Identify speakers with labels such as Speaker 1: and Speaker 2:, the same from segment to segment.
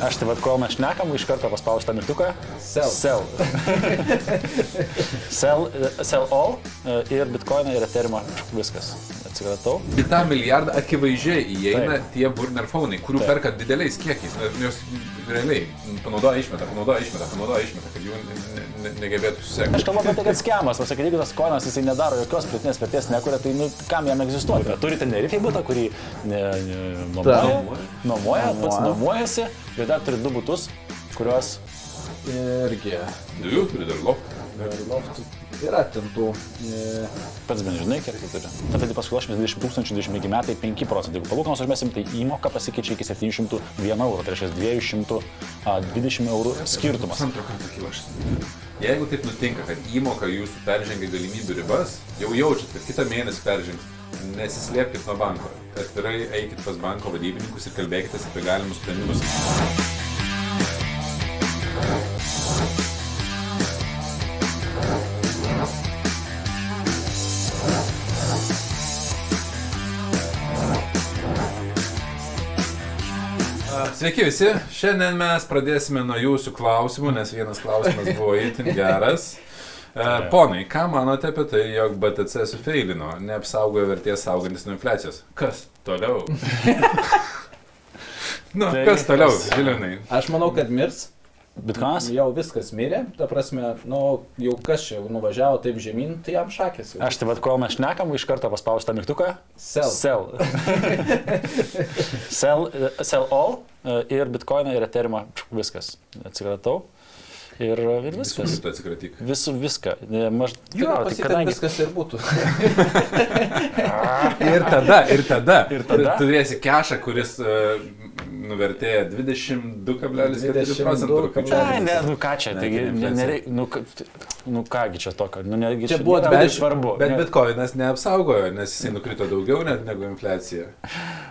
Speaker 1: Aš tai vad, kol mes šnekam, iš karto paspaustą mygtuką.
Speaker 2: Sell.
Speaker 1: Sell. sell, sell all e, ir bitkoiną ir eterimą. Viskas. Atsikratau.
Speaker 3: Į tą milijardą akivaizdžiai įeina
Speaker 1: Taip.
Speaker 3: tie burner fonai, kurių
Speaker 1: Taip.
Speaker 3: perka dideliais kiekiais. Jos realiai panaudoja išmetą, panaudoja išmetą, panaudoja išmetą, kad jų ne, ne, negebėtų
Speaker 1: Aš
Speaker 3: susekti.
Speaker 1: kalbu apie tai, kad skemas, pasakyti, jeigu tas koinas jisai nedaro jokios pridėtinės vertės, nekuria, tai nu, kam jam egzistuoti? Turite nerifį būtą, kurį ne, ne, nuomoja, nuomoja, pats
Speaker 2: Nuomoja.
Speaker 1: nuomojasi ir dar turi du būtus, kuriuos
Speaker 2: Irgi.
Speaker 3: Du, turi dar loftą.
Speaker 2: ir Loftų yra ten tų. e,
Speaker 1: pats bent žinai, kiek tai turi. Tada tai paskui 20 tūkstančių 25 metai 5 procentai. Jeigu palūkanos užmesim, tai įmoka pasikeičia iki 701 eurų, tai reiškia 220 eurų skirtumas.
Speaker 3: Pusantro karto kyla šis. Jeigu taip nutinka, kad įmoka jūsų peržengia galimybių ribas, jau jaučiat, kad kitą mėnesį peržengs, nesislėpkite nuo banko. Atvirai eikit pas banko vadybininkus ir kalbėkite apie galimus sprendimus. Sveiki visi, šiandien mes pradėsime nuo jūsų klausimų, nes vienas klausimas buvo itin geras. E, Ponai, ką manote apie tai, jog BTC sufeilino, neapsaugojo vertės saugantis nuo infliacijos? Kas toliau? nu,
Speaker 1: Tai
Speaker 3: kas toliau, Žilinai?
Speaker 2: Aš manau, kad mirs.
Speaker 1: Bitkoinas?
Speaker 2: Jau viskas mirė. Ta prasme, nu, jau kas čia nuvažiavo taip žemyn, tai jam šakės jau.
Speaker 1: Aš tai vad, kol mes šnekam, iš karto paspaustą mygtuką.
Speaker 2: Sell.
Speaker 1: Sell. sell, e, sell all e, ir bitkoiną ir eterimą. Viskas. Atsikratau. Ir, ir viskas.
Speaker 3: Tu atsikratyk.
Speaker 1: Visų viską. Maž...
Speaker 2: Jo,
Speaker 1: tai
Speaker 2: pasikat
Speaker 1: kadangi-
Speaker 2: viskas ir būtų.
Speaker 3: Ir tada, ir tada.
Speaker 1: Ir tada?
Speaker 3: tu turėsi kešą, kuris uh, nuvertėja 22,4 procentų.
Speaker 2: 22,4.
Speaker 1: Ai, ne, nu ką čia,
Speaker 3: Ne,
Speaker 1: taigi,
Speaker 3: tai
Speaker 1: ne, nereik, nu, nu kągi čia tokio, nu negi
Speaker 2: Čia buvo
Speaker 1: nėra
Speaker 2: bet-
Speaker 1: svarbu.
Speaker 3: Bet
Speaker 1: ne-
Speaker 3: bitkoinas neapsaugojo, nes jisai nukrito daugiau net negu infliacija.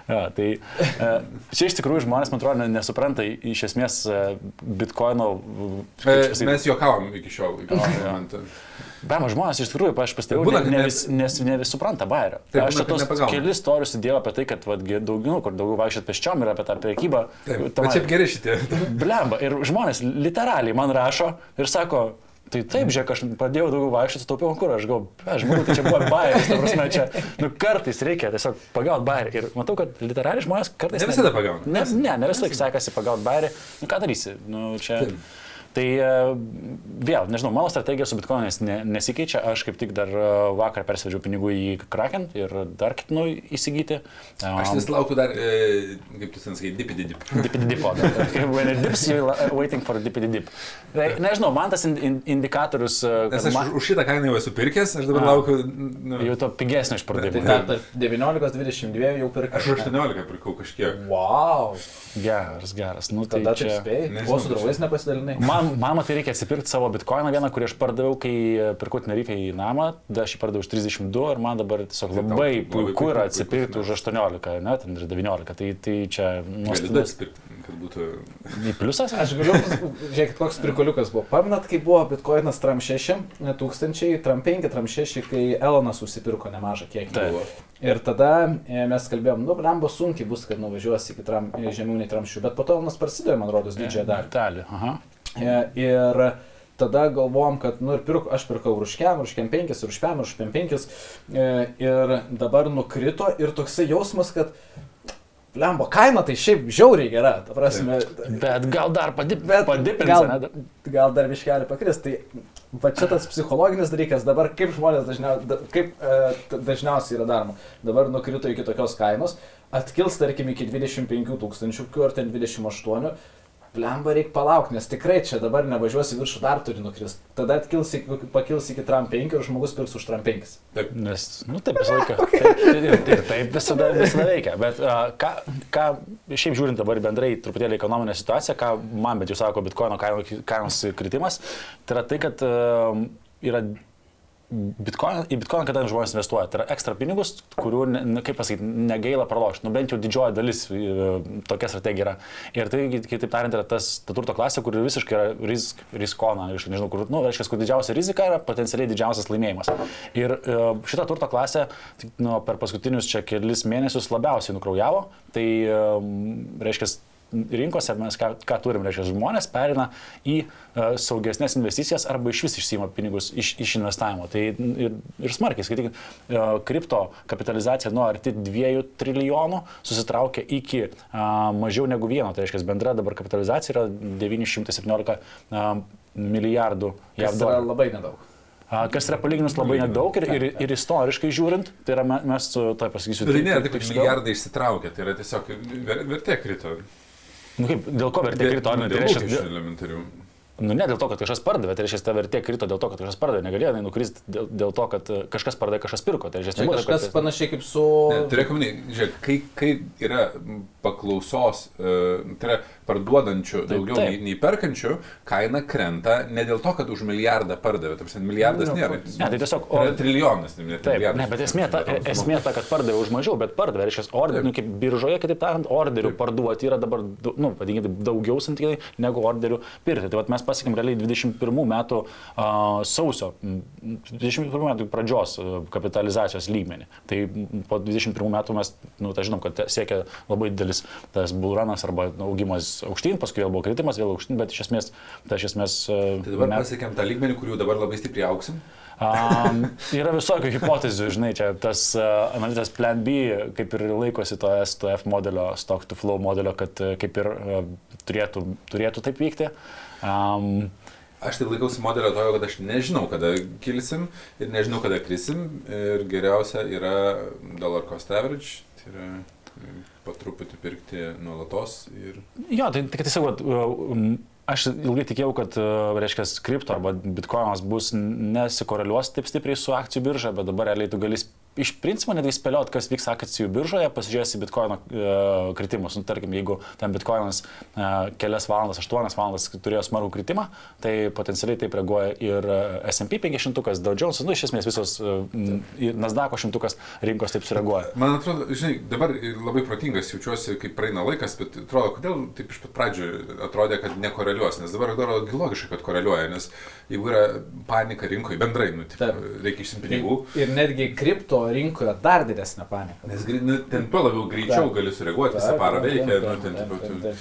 Speaker 1: Ja, tai e, čia iš tikrųjų žmonės, man atrodo, ne- nesupranta iš esmės e, bitkoino.
Speaker 3: E,
Speaker 1: čia pasakyt,
Speaker 3: Mes juokavom iki šiol. Iki šio momento.
Speaker 1: Bema žmonės iš tikrųjų, aš pastebėjau,
Speaker 3: Būna,
Speaker 1: ne, ne, vis, nes ne vis supranta bairio.
Speaker 3: Taip,
Speaker 1: Aš čia tos kelis istorius įdėjau apie tai, kad vat, gi daugiau, kur daugiau vaikščiot pėsčiom ir apie tą priekybą.
Speaker 3: Taip,
Speaker 1: Tenai-
Speaker 3: bet šiaip geri šitie.
Speaker 1: Blemba. Ir žmonės literaliai man rašo ir sako, tai taip, žiūrėk, aš pradėjau daugiau vaikščioti, taupiau kur, aš galvoju, aš žinau, tai čia buvo bairis, ta prasme, čia, nu, kartais reikia tiesiog pagauti bairį. Ir matau, kad literaliai žmonės kartais...
Speaker 3: Ne visada pagauna.
Speaker 1: Ne, ne, ne visą laiką sekasi pagauti bairį. Nu, ką darysi? Nu, čia...
Speaker 3: Taip.
Speaker 1: Tai e, vėl, nežinau, mano strategija su bitkoinais ne, nesikeičia, aš kaip tik dar e, vakar persvedžiau pinigų į Kraken ir dar ketinu įsigyti.
Speaker 3: Aš vis laukiu dar, e, kaip tu sakai, dipidi dip.
Speaker 1: Dipidipo. When it dips, you're waiting for dipidip. Tai, nežinau, man tas in, in, indikatorius, uh,
Speaker 3: Nes
Speaker 1: kad
Speaker 3: aš
Speaker 1: man,
Speaker 3: už šitą kainą jau esu pirkęs, aš dabar
Speaker 1: A.
Speaker 3: laukiu. Nu,
Speaker 1: jau to pigesnio
Speaker 2: Tai
Speaker 1: išpardavimo.
Speaker 2: ką, tarp 19-22 jau pirkai.
Speaker 3: aš už 18 pirkau kažkiek.
Speaker 2: Wow.
Speaker 1: Geras, geras. Nu, tai
Speaker 2: Tada
Speaker 1: čia...
Speaker 2: spėjai. Kuo su draugais nepasidalinai?
Speaker 1: Man, man tai reikia atsipirkti savo bitkoiną vieną, kurį aš pardaviau, kai e, pirkau Tenerifę į namą, tada aš jį pardaviau už 32 ir man dabar tiesiog
Speaker 3: Tai
Speaker 1: labai
Speaker 3: labai
Speaker 1: puiku yra atsipirkti už 18, ne, ten ir 19. Tai, tai čia nuostabus.
Speaker 3: Kad būtų.
Speaker 1: Į pliusas?
Speaker 2: Aš galiu, žiūrėkit, koks prikoliukas buvo. Pamenat, kai buvo bitkoinas Tram 6 tūkstančiai, Tram 5, Tram 6, kai Elonas užsipirko nemažą kiekį.
Speaker 1: Taip.
Speaker 2: Ir tada e, mes kalbėjom, nu, blembo sunkiai bus, kad nuvažiuosi iki tram, e, žemiau nei tramšių, bet po to Elonas prasidėjo, man rodos, didžiąją dalį.
Speaker 1: Dalį. Aha.
Speaker 2: E, Ir tada galvom, kad, nu, ir pirk, aš pirkau už kem 5, ir už pem, ir už pem 5. Ir dabar nukrito ir toksai jausmas, kad, lembo, kaina tai šiaip žiauriai gera. Ta prasme,
Speaker 1: Bet gal dar padip, padipins,
Speaker 2: gal, gal dar viškelį pakris. Tai va čia tas psichologinis dalykas, dabar kaip žmonės dažniau, da, kaip, e, dažniausiai yra daroma. Dabar nukrito iki tokios kainos, atkils tarkim iki 25 tūkstančių, kur ten 28. Lemba reikia palaukti, nes tikrai čia dabar nevažiuosi viršų, dar turi nukristi. Tada atkils, pakils iki tram 5 ir žmogus pirks už tram 5.
Speaker 3: Taip.
Speaker 1: Nes, nu taip visą laiką. Taip, ir, ir taip visada, visada veikia. Bet uh, ką, ką, šiaip žiūrint dabar bendrai truputėlį ekonominę situaciją, ką man bet jūs sako bitkoino kaino- kainos kritimas, tai yra tai, kad uh, yra Bitcoin, į bitkoiną, kada žmonės investuoja, tai yra ekstra pinigus, kurių, ne, kaip pasakyti, negaila pralošti. Nu, bent jau didžioji dalis e, tokia strategija yra. Ir tai, kitaip tariant, yra tas ta turto klasė, kur visiškai yra risk, riskona, iš- nežinau, kur, nu, reiškia, kur didžiausia rizika yra potencialiai didžiausias laimėjimas. Ir e, šitą turto klasę nu, per paskutinius čia kelis mėnesius labiausiai nukraujavo. Tai, e, reiškia, rinkose mes ką, ką turim, reiškia, žmonės perina į uh, saugesnės investicijas arba iš vis išsima pinigus iš, iš investavimo. Tai ir, ir smarkiai, skaitykit, uh, kripto kapitalizacija nuo arti 2 trilijonų susitraukia iki uh, mažiau negu vieno, tai reiškia, bendra dabar kapitalizacija yra 917 uh, milijardų
Speaker 2: JAV dolerių. Labai nedaug
Speaker 1: kas yra palyginus labai nedaug ir, ir, ir istoriškai žiūrint, tai yra mes, tai pasakysiu.
Speaker 3: Tai taip, kad milijardai išsitraukia, tai yra tiesiog vertė krito.
Speaker 1: Nu kaip, dėl ko vertė krito?
Speaker 3: Dėl, dėl, dėl, dėl elementarių.
Speaker 1: Nu, ne dėl to, kad kažkas pardavė, tai reiškia, ta vertė krito dėl to, kad kažkas pardavė, negalėjo jinai nukristi dėl, dėl to, kad kažkas pardavė, kažkas pirko. Tai reiškia,
Speaker 2: tai kažkas kad... panašiai kaip su...
Speaker 3: Turėk omeny, žiūrėk, kai, kai yra paklausos, uh, tai yra parduodančių taip, daugiau taip. Nei, nei perkančių, kaina krenta ne dėl to, kad už milijardą pardavė. Tarsi, milijardas
Speaker 1: nu,
Speaker 3: nėra.
Speaker 1: Ne, tai tiesiog...
Speaker 3: O... Tai trilijonas, ne,
Speaker 1: ne trilijardas. Ne, bet esmė ta, esmė ta, kad pardavė už mažiau, bet pardavė. Reiškia, orderių, nu, kaip biržoje, kitaip tariant, orderių taip. parduoti yra dabar, nu, vadinkime, daugiau santykiai negu orderių pirkti. Tai vat, mes pasiekėm realiai 21 metų uh, sausio, 21 metų pradžios uh, kapitalizacijos lygmenį. Tai po 21 metų mes, nu, tai žinom, kad siekia labai didelis tas bulranas arba augimas aukštyn, paskui vėl buvo kritimas, vėl aukštyn, bet iš esmės, tai iš esmės...
Speaker 3: E, tai dabar mes pasiekėm tą lygmenį, kuriuo dabar labai stipriai auksim.
Speaker 1: Um, yra visokių hipotezių, žinai, čia tas uh, analitas Plan B kaip ir laikosi to STF modelio, Stock to Flow modelio, kad uh, kaip ir uh, turėtų, turėtų taip vykti. Um,
Speaker 3: Aš tai laikausi modelio to, kad aš nežinau, kada kilsim ir nežinau, kada krisim. Ir geriausia yra dollar cost average. Tai yra po truputį pirkti nuolatos. Ir...
Speaker 1: Jo, tai, tai tiesiog, aš ilgai tikėjau, kad, reiškia, kripto arba bitkoinas bus nesikoreliuos taip stipriai su akcijų birža, bet dabar realiai tu gali iš principo netgi spėliot, kas vyks akcijų biržoje, pasižiūrėsi bitkoino e, kritimus. Nu, tarkim, jeigu ten bitkoinas e, kelias valandas, aštuonias valandas turėjo smarkų kritimą, tai potencialiai taip reaguoja ir e, SP 500, Dow Jones, nu, iš esmės visos e, Nasdaqo šimtukas rinkos taip sureaguoja.
Speaker 3: Man atrodo, žinai, dabar labai protingas jaučiuosi, kaip praeina laikas, bet atrodo, kodėl taip iš pat pradžių atrodė, kad nekoreliuos, nes dabar atrodo logiška, kad koreliuoja, nes jeigu yra panika rinkoje bendrai, nu, taip, reikia išsimti pinigų.
Speaker 2: Ir netgi kripto rinkoje dar didesnė panika.
Speaker 3: Nes nu, ten tuo labiau greičiau gali sureaguoti, visą parą veikia, nu, ten taip. Nereikia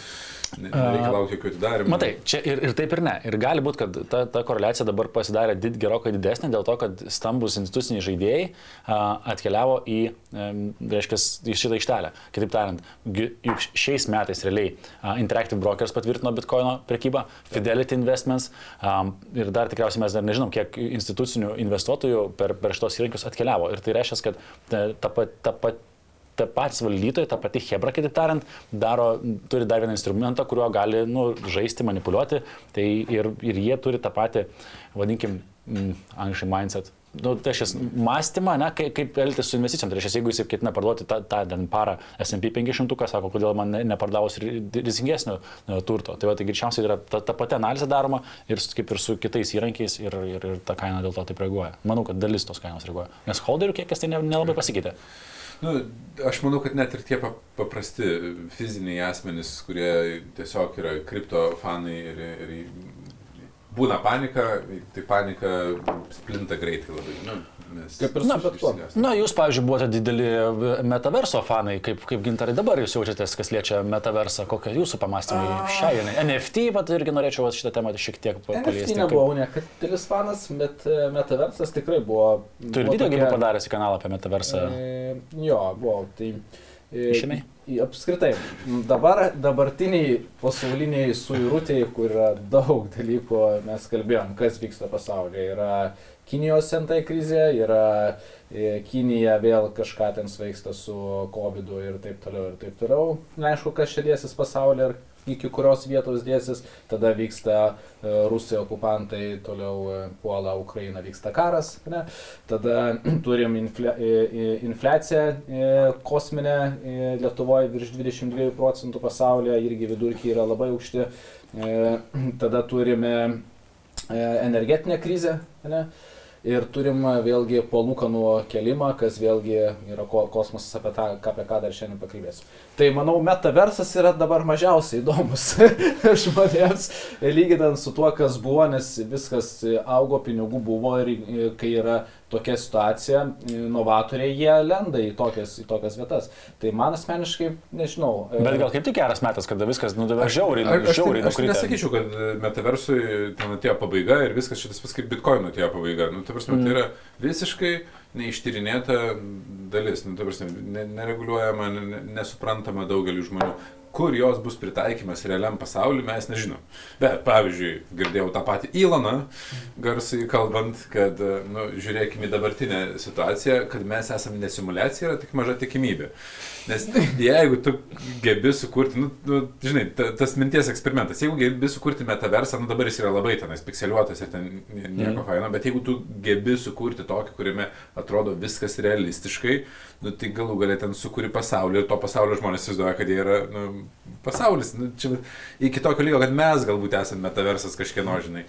Speaker 3: laukti jokių atidarimų.
Speaker 1: Matai, čia ir, ir taip ir ne. Ir gali būti, kad ta, ta koreliacija dabar pasidarė did, gerokai didesnė dėl to, kad stambus instituciniai žaidėjai a, atkeliavo į, a, reiškia, į šitą aikštelę. Kitaip tariant, juk šiais metais realiai a, Interactive Brokers patvirtino Bitcoino prekybą, Fidelity Investments a, ir dar tikriausiai mes dar nežinom, kiek institucinių investuotojų per, per šitos įrankius atkeliavo. Ir tai reiškia, kad ta, ta, ta, ta ta patys valdytojai, ta pati Hebra, kitaip tariant, daro, turi dar vieną instrumentą, kuriuo gali nu, žaisti, manipuliuoti. Tai ir, ir jie turi tą patį, vadinkim, mm, angliškai mindset. Nu, tai šis mąstymą, ne, kaip, kaip elgtis su investicijom. Tai reiškia, jeigu jis ketina parduoti tą, tą parą SP 500, sako, kodėl man nepardavus rizikingesnio e, turto. Tai va, tai greičiausiai yra ta, ta pati analizė daroma ir kaip ir su kitais įrankiais ir, ir, ir ta kaina dėl to taip reaguoja. Manau, kad dalis tos kainos reaguoja. Nes holderių kiekis tai nelabai pasikeitė.
Speaker 3: Nu, aš manau, kad net ir tie paprasti fiziniai asmenys, kurie tiesiog yra kripto fanai ir, ir būna panika, tai panika splinta greitai labai. Nu,
Speaker 2: Nes kaip ir na, bet ko.
Speaker 1: Na, jūs, pavyzdžiui, buvote dideli metaverso fanai, kaip, kaip gintarai dabar jūs jaučiatės, kas liečia metaversą, kokie jūsų pamastymai šiai dienai. NFT, bet irgi norėčiau šitą temą šiek tiek paliesti.
Speaker 2: NFT nebuvau kaip... nekatilis fanas, bet e, metaversas tikrai buvo.
Speaker 1: Tu ir video tokia... padaręs į kanalą apie metaversą?
Speaker 2: E, jo, buvau. Tai,
Speaker 1: e, Išėmė?
Speaker 2: Apskritai, dabar, dabartiniai pasauliniai suirutėjai, kur yra daug dalykų, mes kalbėjom, kas vyksta pasaulyje. Yra Kinijos sentai krizė, yra e, Kinija vėl kažką ten sveiksta su COVID ir taip toliau ir taip toliau. Neaišku, kas čia dėsis pasaulyje ir iki kurios vietos dėsis, tada vyksta e, Rusija okupantai, toliau e, puola Ukraina, vyksta karas, ne? tada turim infle, infliaciją kosminę Lietuvoje virš 22 procentų pasaulyje, irgi vidurkiai yra labai aukšti, tada turime energetinę krizę, ne? Ir turim vėlgi palūkanų kelimą, kas vėlgi yra kosmosas, apie, tą, apie ką dar šiandien pakalbėsiu. Tai manau, metaversas yra dabar mažiausiai įdomus žmonėms, lyginant su tuo, kas buvo, nes viskas augo, pinigų buvo ir kai yra tokia situacija, inovatoriai jie lenda į tokias, į tokias vietas. Tai man asmeniškai, nežinau. e,
Speaker 1: Bet gal kaip tik geras metas, kada viskas, nu, dabar žiauriai,
Speaker 3: Aš, aš,
Speaker 1: žiauriai
Speaker 3: aš
Speaker 1: nukritę.
Speaker 3: nesakyčiau, kad e, metaversui ten atėjo pabaiga ir viskas šitas pats kaip bitkoino atėjo pabaiga. Nu, ta prasme,
Speaker 1: Mm.
Speaker 3: tai yra visiškai neištyrinėta dalis, nu, ta prasme, ne, nereguliuojama, ne, ne- nesuprantama daugeliu žmonių. Kur jos bus pritaikymas realiam pasauliu, mes nežinom. Bet, pavyzdžiui, girdėjau tą patį Iloną, garsiai kalbant, kad, nu, žiūrėkime į dabartinę situaciją, kad mes esame ne simulacija, yra tik maža tikimybė. Nes jeigu tu gebi sukurti, nu, nu žinai, ta, tas minties eksperimentas, jeigu gebi sukurti metaversą, nu dabar jis yra labai tenais pikseliuotas ir ten nie- nieko
Speaker 1: Mhm.
Speaker 3: faino, bet jeigu tu gebi sukurti tokį, kuriame atrodo viskas realistiškai, nu tai galų galę ten sukuri pasaulį ir to pasaulio žmonės įsivaizduoja, kad jie yra nu, pasaulis. Nu, čia iki tokio lygio, kad mes galbūt esame metaversas kažkieno, žinai.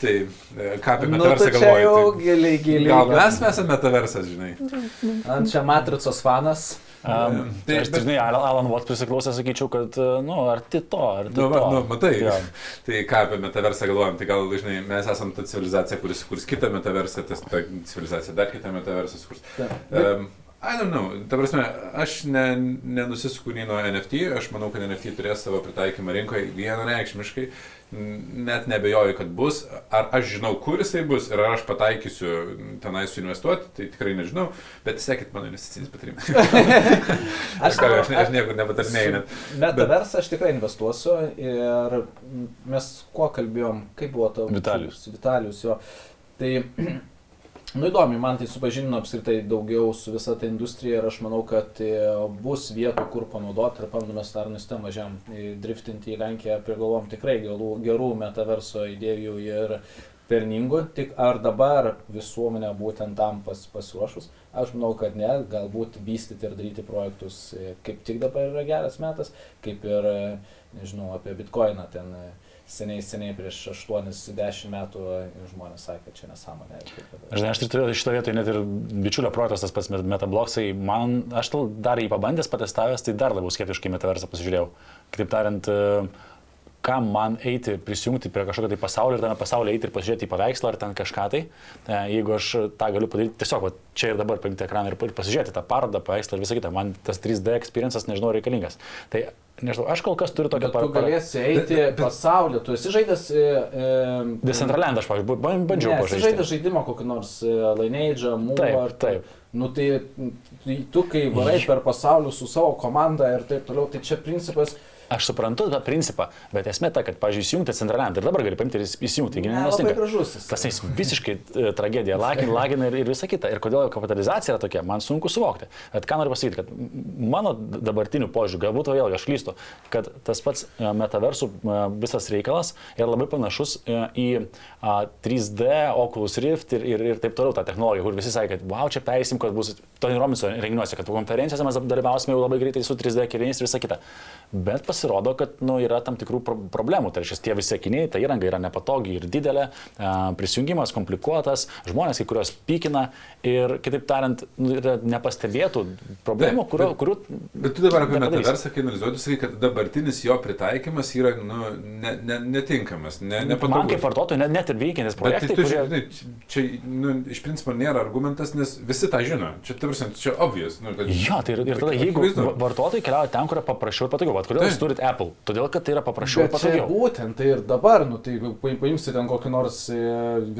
Speaker 3: Tai e, ką apie
Speaker 2: Nu,
Speaker 3: metaversą
Speaker 2: tai čia jau
Speaker 3: galvoji?
Speaker 2: giliai,
Speaker 3: Tai,
Speaker 2: giliai.
Speaker 3: gal mes esame metaversas, žinai.
Speaker 2: Ant čia matricos fanas.
Speaker 1: Um,
Speaker 3: Tai-
Speaker 1: tai, aš,
Speaker 3: bet-
Speaker 1: žinai, Alan, Watt prisiklausęs, sakyčiau, kad, uh, nu, arti to, arti
Speaker 3: Nu,
Speaker 1: to.
Speaker 3: nu, matai.
Speaker 1: Jo.
Speaker 3: Tai ką apie metaversą galvojam, tai gal, žinai, mes esame ta civilizacija, kuris sukurs kitą metaversą, tas ta civilizacija dar kitą metaversą sukurs. Um, I don't know, ta prasme, aš ne, nenusisuku nei nuo NFT, aš manau, kad NFT turės savo pritaikymą rinkoje vienareikšmiškai, net nebejoju, kad bus, ar aš žinau, kur jisai bus ir ar aš pataikysiu tenai suinvestuoti, tai tikrai nežinau, bet sekit mano investicinis patarimas. aš, ką, aš, aš niekur nepatarinėjau. net.
Speaker 2: Metaversą aš tikrai investuosiu ir mes kuo kalbėjom, kaip buvo tavo
Speaker 1: Vitalijus.
Speaker 2: Vitalijus jo. Tai, nu įdomi, man tai supažinino apskritai daugiau su visa ta industrija ir aš manau, kad e, bus vietų, kur panaudoti ir pamenu mes dar nustem važiavam į driftinti į Lenkiją, prigalvom tikrai gerų, gerų metaverso idėjų ir pelningų, tik ar dabar visuomenė būtent tam pas, pasiruošus, aš manau, kad ne, galbūt vystyti ir daryti projektus e, kaip tik dabar yra geras metas, kaip ir, e, nežinau, apie bitkoiną ten seniai, seniai prieš 8-10 metų žmonės sakė, čia nesąmonė.
Speaker 1: Žinai, aš tai turiu šitą vietą net ir bičiulio projektas, tas pats Met- Metablocksai, man, aš dar jį pabandęs, patestavęs, tai dar labiau skeptiškai metaversą pasižiūrėjau. Kitaip tariant, e, kam man eiti, prisijungti prie kažkokio tai pasaulio ir tame pasaulyje eiti ir pasižiūrėti į paveikslą ar ten kažką tai, e, jeigu aš tą galiu padaryti tiesiog va, čia ir dabar paimti ekraną ir, pasižiūrėti tą parodą, paveikslą ir visą kitą, man tas 3D experiences nežinau reikalingas. Tai nežinau, aš kol kas turiu tokią
Speaker 2: Bet tu galėsi eiti pasaulį, tu esi žaidęs... E, e,
Speaker 1: Decentraland aš, pavyzdžiui, ba- bandžiau
Speaker 2: ne, esi
Speaker 1: pažaisti.
Speaker 2: žaidęs žaidimą kokį nors e, Lineage, Mūro
Speaker 1: Taip,
Speaker 2: ar
Speaker 1: taip.
Speaker 2: Nu tai tai tu, kai varai per pasaulį su savo komanda ir taip toliau, tai čia principas...
Speaker 1: Aš suprantu tą principą, bet esmė ta, kad, pažiūrėjau, įsijungti Centraland ir dabar gali paimti ir įsijungti.
Speaker 2: Ne,
Speaker 1: Gyvenimas
Speaker 2: labai
Speaker 1: tinka.
Speaker 2: gražus.
Speaker 1: Tas jis visiškai e, tragedija, lagina, lagina ir, ir visa kita. Ir kodėl kapitalizacija yra tokia, man sunku suvokti. Bet ką noriu pasakyti, kad mano dabartiniu požiūriu, galbūt vėlgi aš klystu, kad tas pats e, metaversų e, visas reikalas yra labai panašus į a, 3D, Oculus Rift ir, ir, ir taip toliau tą technologiją, kur visi sakė, kad wow, čia pereisim, kad bus Tony Robinson renginiuose, kad konferencijose mes dalyvausime jau labai greitai su 3D kėliniais ir visa kita. Bet pasirodo, kad nu, yra tam tikrų pro problemų. Tai reiškia, tie visi akiniai, ta įranga yra nepatogi ir didelė, prisijungimas komplikuotas, žmonės kai kurios pykina ir, kitaip tariant, nu, yra nepastebėtų problemų, kurių...
Speaker 3: bet-
Speaker 1: kurių
Speaker 3: Bet tu dabar apie metaversą, kai analizuoji, sakai, kad dabartinis jo pritaikymas yra nu, ne, ne, netinkamas, ne,
Speaker 1: Man
Speaker 3: nepatogus.
Speaker 1: kaip vartotojui net, net ir veikiantis
Speaker 3: Bet tai tu
Speaker 1: kurie...
Speaker 3: žinai, čia nu, iš principo nėra argumentas, nes visi tą žino. Čia, tarsi, čia obvious. Nu, kad,
Speaker 1: Jo, tai ir, ir tada, jeigu vartotojai keliauja ten, kur yra paprasčiau ir patogiau, kodėl
Speaker 3: Taip.
Speaker 1: Turit Apple? Todėl, kad tai yra paprasčiau ir patogiau.
Speaker 2: būtent tai ir dabar, nu tai jeigu paim- paimsi ten kokį nors e,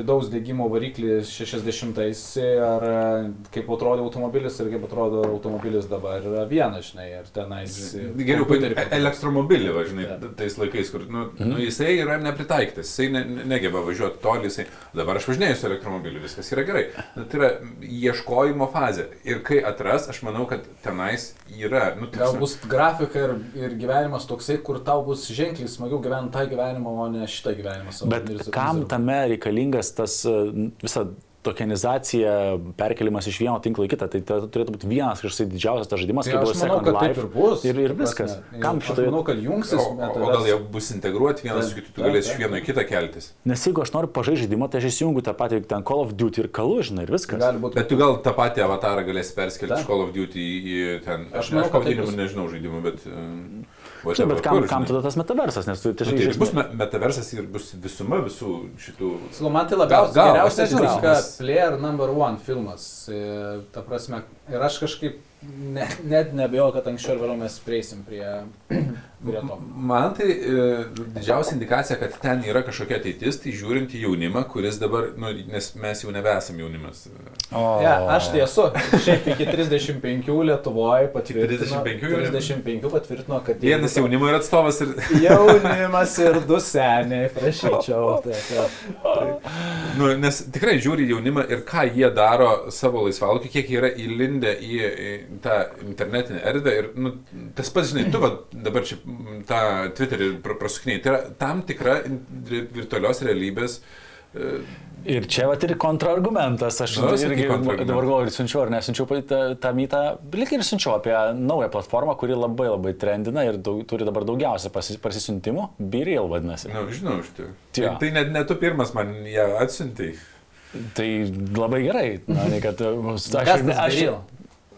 Speaker 2: vidaus degimo variklį 60-ais ar e, kaip atrodo automobilis ir kaip atrodo automobilis dabar yra vienas, žinai, ir tenais... e,
Speaker 3: Geriau paimti elektromobilį, va, žinai,
Speaker 2: Taip.
Speaker 3: tais laikais, kur nu,
Speaker 1: Mhm.
Speaker 3: nu, jisai yra nepritaikytas, jisai ne, ne- negeba važiuoti toli, jisai dabar aš važinėju su elektromobiliu, viskas yra gerai. Nu, tai yra ieškojimo fazė. Ir kai atras, aš manau, kad tenais yra, nu, ta
Speaker 2: Gal
Speaker 3: prasme,
Speaker 2: bus grafika ir, ir gyvenimas toksai, kur tau bus ženkliai smagiau gyventi tą gyvenimą, o ne šitą gyvenimą savo.
Speaker 1: Bet
Speaker 2: Ir-
Speaker 1: kam
Speaker 2: ir-
Speaker 1: tame reikalingas tas e, visa tokenizacija, perkelimas iš vieno tinklo į kitą, tai tai turėtų būti vienas kažkoks didžiausias tas žaidimas,
Speaker 2: Tai
Speaker 1: kaip buvo
Speaker 2: manau,
Speaker 1: Second
Speaker 2: taip
Speaker 1: Life.
Speaker 2: ir bus.
Speaker 1: Ir, ir
Speaker 2: ta
Speaker 1: viskas.
Speaker 2: prasme.
Speaker 1: Kam šitoje...
Speaker 2: manau, kad jungsis.
Speaker 3: o, o, o gal jie bus integruoti vienas su kitu, tu galėsi iš vieno į kitą keltis.
Speaker 1: Nes jeigu aš noriu pažaisti žaidimą, tai aš įsijungiu tą patį ten Call of Duty ir kalu, žinai, ir viskas.
Speaker 2: Būti.
Speaker 3: Bet tu gal tą patį avatarą galėsi perskelti iš Call of Duty į, ten.
Speaker 2: Aš
Speaker 3: Aš,
Speaker 2: manau,
Speaker 3: aš pavadinimų nežinau žaidimų, bet... um,
Speaker 1: Žinai, bet kam, kam tada tas metaversas, nes tu
Speaker 3: Tai
Speaker 1: tiesiog
Speaker 3: ir bus me- metaversas ir bus visuma visų šitų...
Speaker 2: Sakau, man tai labiausiai geriausias,
Speaker 3: nes-
Speaker 2: Player Number One filmas. Ta prasme, ir aš kažkaip ne, net nebejoju, kad anksčiau ir vėliau mes prieisim prie, prie to.
Speaker 3: Man tai e, didžiausia indikacija, kad ten yra kažkokia ateitis, tai žiūrint į jaunimą, kuris dabar, nu, nes mes jau nebesam jaunimas.
Speaker 1: O,
Speaker 2: Ja, aš tai esu. Šiaip iki 35 Lietuvoje patvirtino.
Speaker 3: 35 jau?
Speaker 2: 35 patvirtino, kad...
Speaker 3: Vienas jaunimo yra atstovas ir...
Speaker 2: Jaunimas ir du seniai, prašyčiau. Tai, tai.
Speaker 3: Nu, nes tikrai žiūri į jaunimą ir ką jie daro savo laisvalaikiu, kiek jie yra įlindę į, į tą internetinę erdvę. Ir nu, tas pats, žinai, tu va, dabar čia tą Twitterį pra- prasukiniai. Tai yra tam tikra virtualios realybės. e,
Speaker 1: Ir čia va ir kontrargumentas, aš
Speaker 3: Nu,
Speaker 1: irgi dabar galvoju, ir siunčiau ar nesunčiau tą, tą mytą, lik ir siunčiau apie naują platformą, kuri labai labai trendina ir daug, turi dabar daugiausia pasi- pasisiuntimų, Biril vadinasi.
Speaker 3: Na, nu, žinau, iš. Tai, tai net ne tu pirmas man ją atsiuntai.
Speaker 1: Tai labai gerai, na, nei kad uh, aš, aš, aš?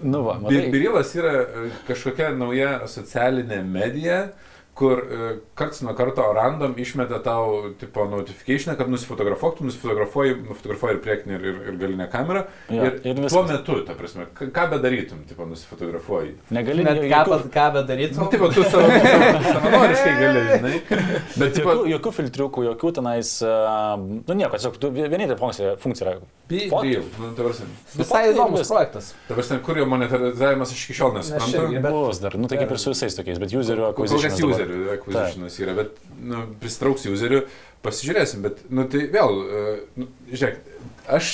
Speaker 1: Nu va, matai,
Speaker 3: Birilas yra e, kažkokia nauja socialinė medija, kur e, karts nuo karto random išmeta tau, tipo, notification, kad nusifotografuok, tu nusifotografuoji, nufotografuoji ir priekinį, ir, ir, ir galinę kamerą.
Speaker 1: Jo,
Speaker 3: ir,
Speaker 1: ir
Speaker 3: tuo metu, ta prasme, ką bedarytum, tipo, nusifotografuoji.
Speaker 1: negali
Speaker 2: Net
Speaker 1: jokių-
Speaker 2: ką, bet- ką bedarytum.
Speaker 3: Nu, tipo, tu savo, savo, savanoriškai gali, žinai. Bet, tipo,
Speaker 1: Jokių, jokių filtriukų, jokių tenais, uh, nu nieko, tiesiog tu vienintelė funkcija, funkcija yra.
Speaker 3: real, nu, ta prasme.
Speaker 2: Visai įdomus projektas.
Speaker 3: Ta prasme, kur jo monetizavimas aš iki šiol nesuprantu.
Speaker 1: Bus dar, nu tai kaip ir su visais tokiais, bet
Speaker 3: kas
Speaker 1: acquisition.
Speaker 3: Userių acquisitionas yra, bet nu, pristrauks userių, pasižiūrėsim, bet, nu, tai vėl, e, nu, žiūrėk, aš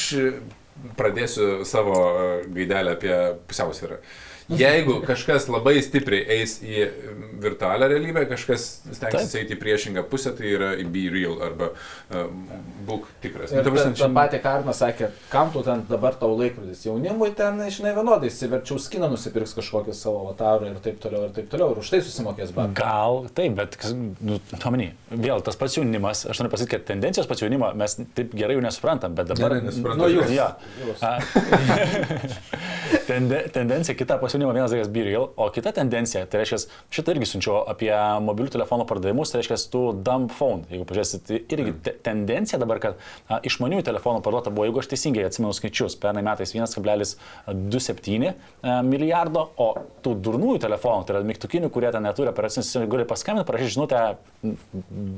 Speaker 3: pradėsiu savo e, gaidelę apie pusiausvyrą. Jeigu kažkas labai stipriai eis į virtualią realybę, kažkas stengsis eiti į priešingą pusę, tai yra į be real arba uh, būk tikras. Nu,
Speaker 2: Ir
Speaker 3: ta
Speaker 2: ta, ta pati Karna sakė, kam tu ten dabar tau laikrodis. Jaunimui ten, žinai, vienodai, įsiverčiau skiną, nusipirks kažkokį savo avatarą ir taip toliau, ir taip toliau, ir už tai susimokės bankas.
Speaker 1: Gal taip, bet, nu, tuomenį, vėl tas pats jaunimas, aš noriu pasakyti, kad tendencijos pats jaunimo mes taip gerai jau nesuprantam, bet dabar...
Speaker 3: Gerai nesuprantam.
Speaker 1: Nu, jūs.
Speaker 3: jūs.
Speaker 1: Ja.
Speaker 2: Jūs.
Speaker 1: A, Tende, tendencija kita pas jaunimą vienas dalykas be real, o kita tendencija, tai reiškia, šitą irgi siunčiau apie mobilių telefonų pardavimus, tai reiškia, tu dumb phone, jeigu pažiūrėsit, tai irgi te, tendencija dabar, kad a, išmaniųjų telefonų parduota buvo, jeigu aš teisingai atsimenu skaičius, pernai metais 1,27 e, milijardo, o tų durnųjų telefonų, tai yra mygtukinių, kurie ten neturi operacinės sistemos, gali paskambinti, parašyti žinutę,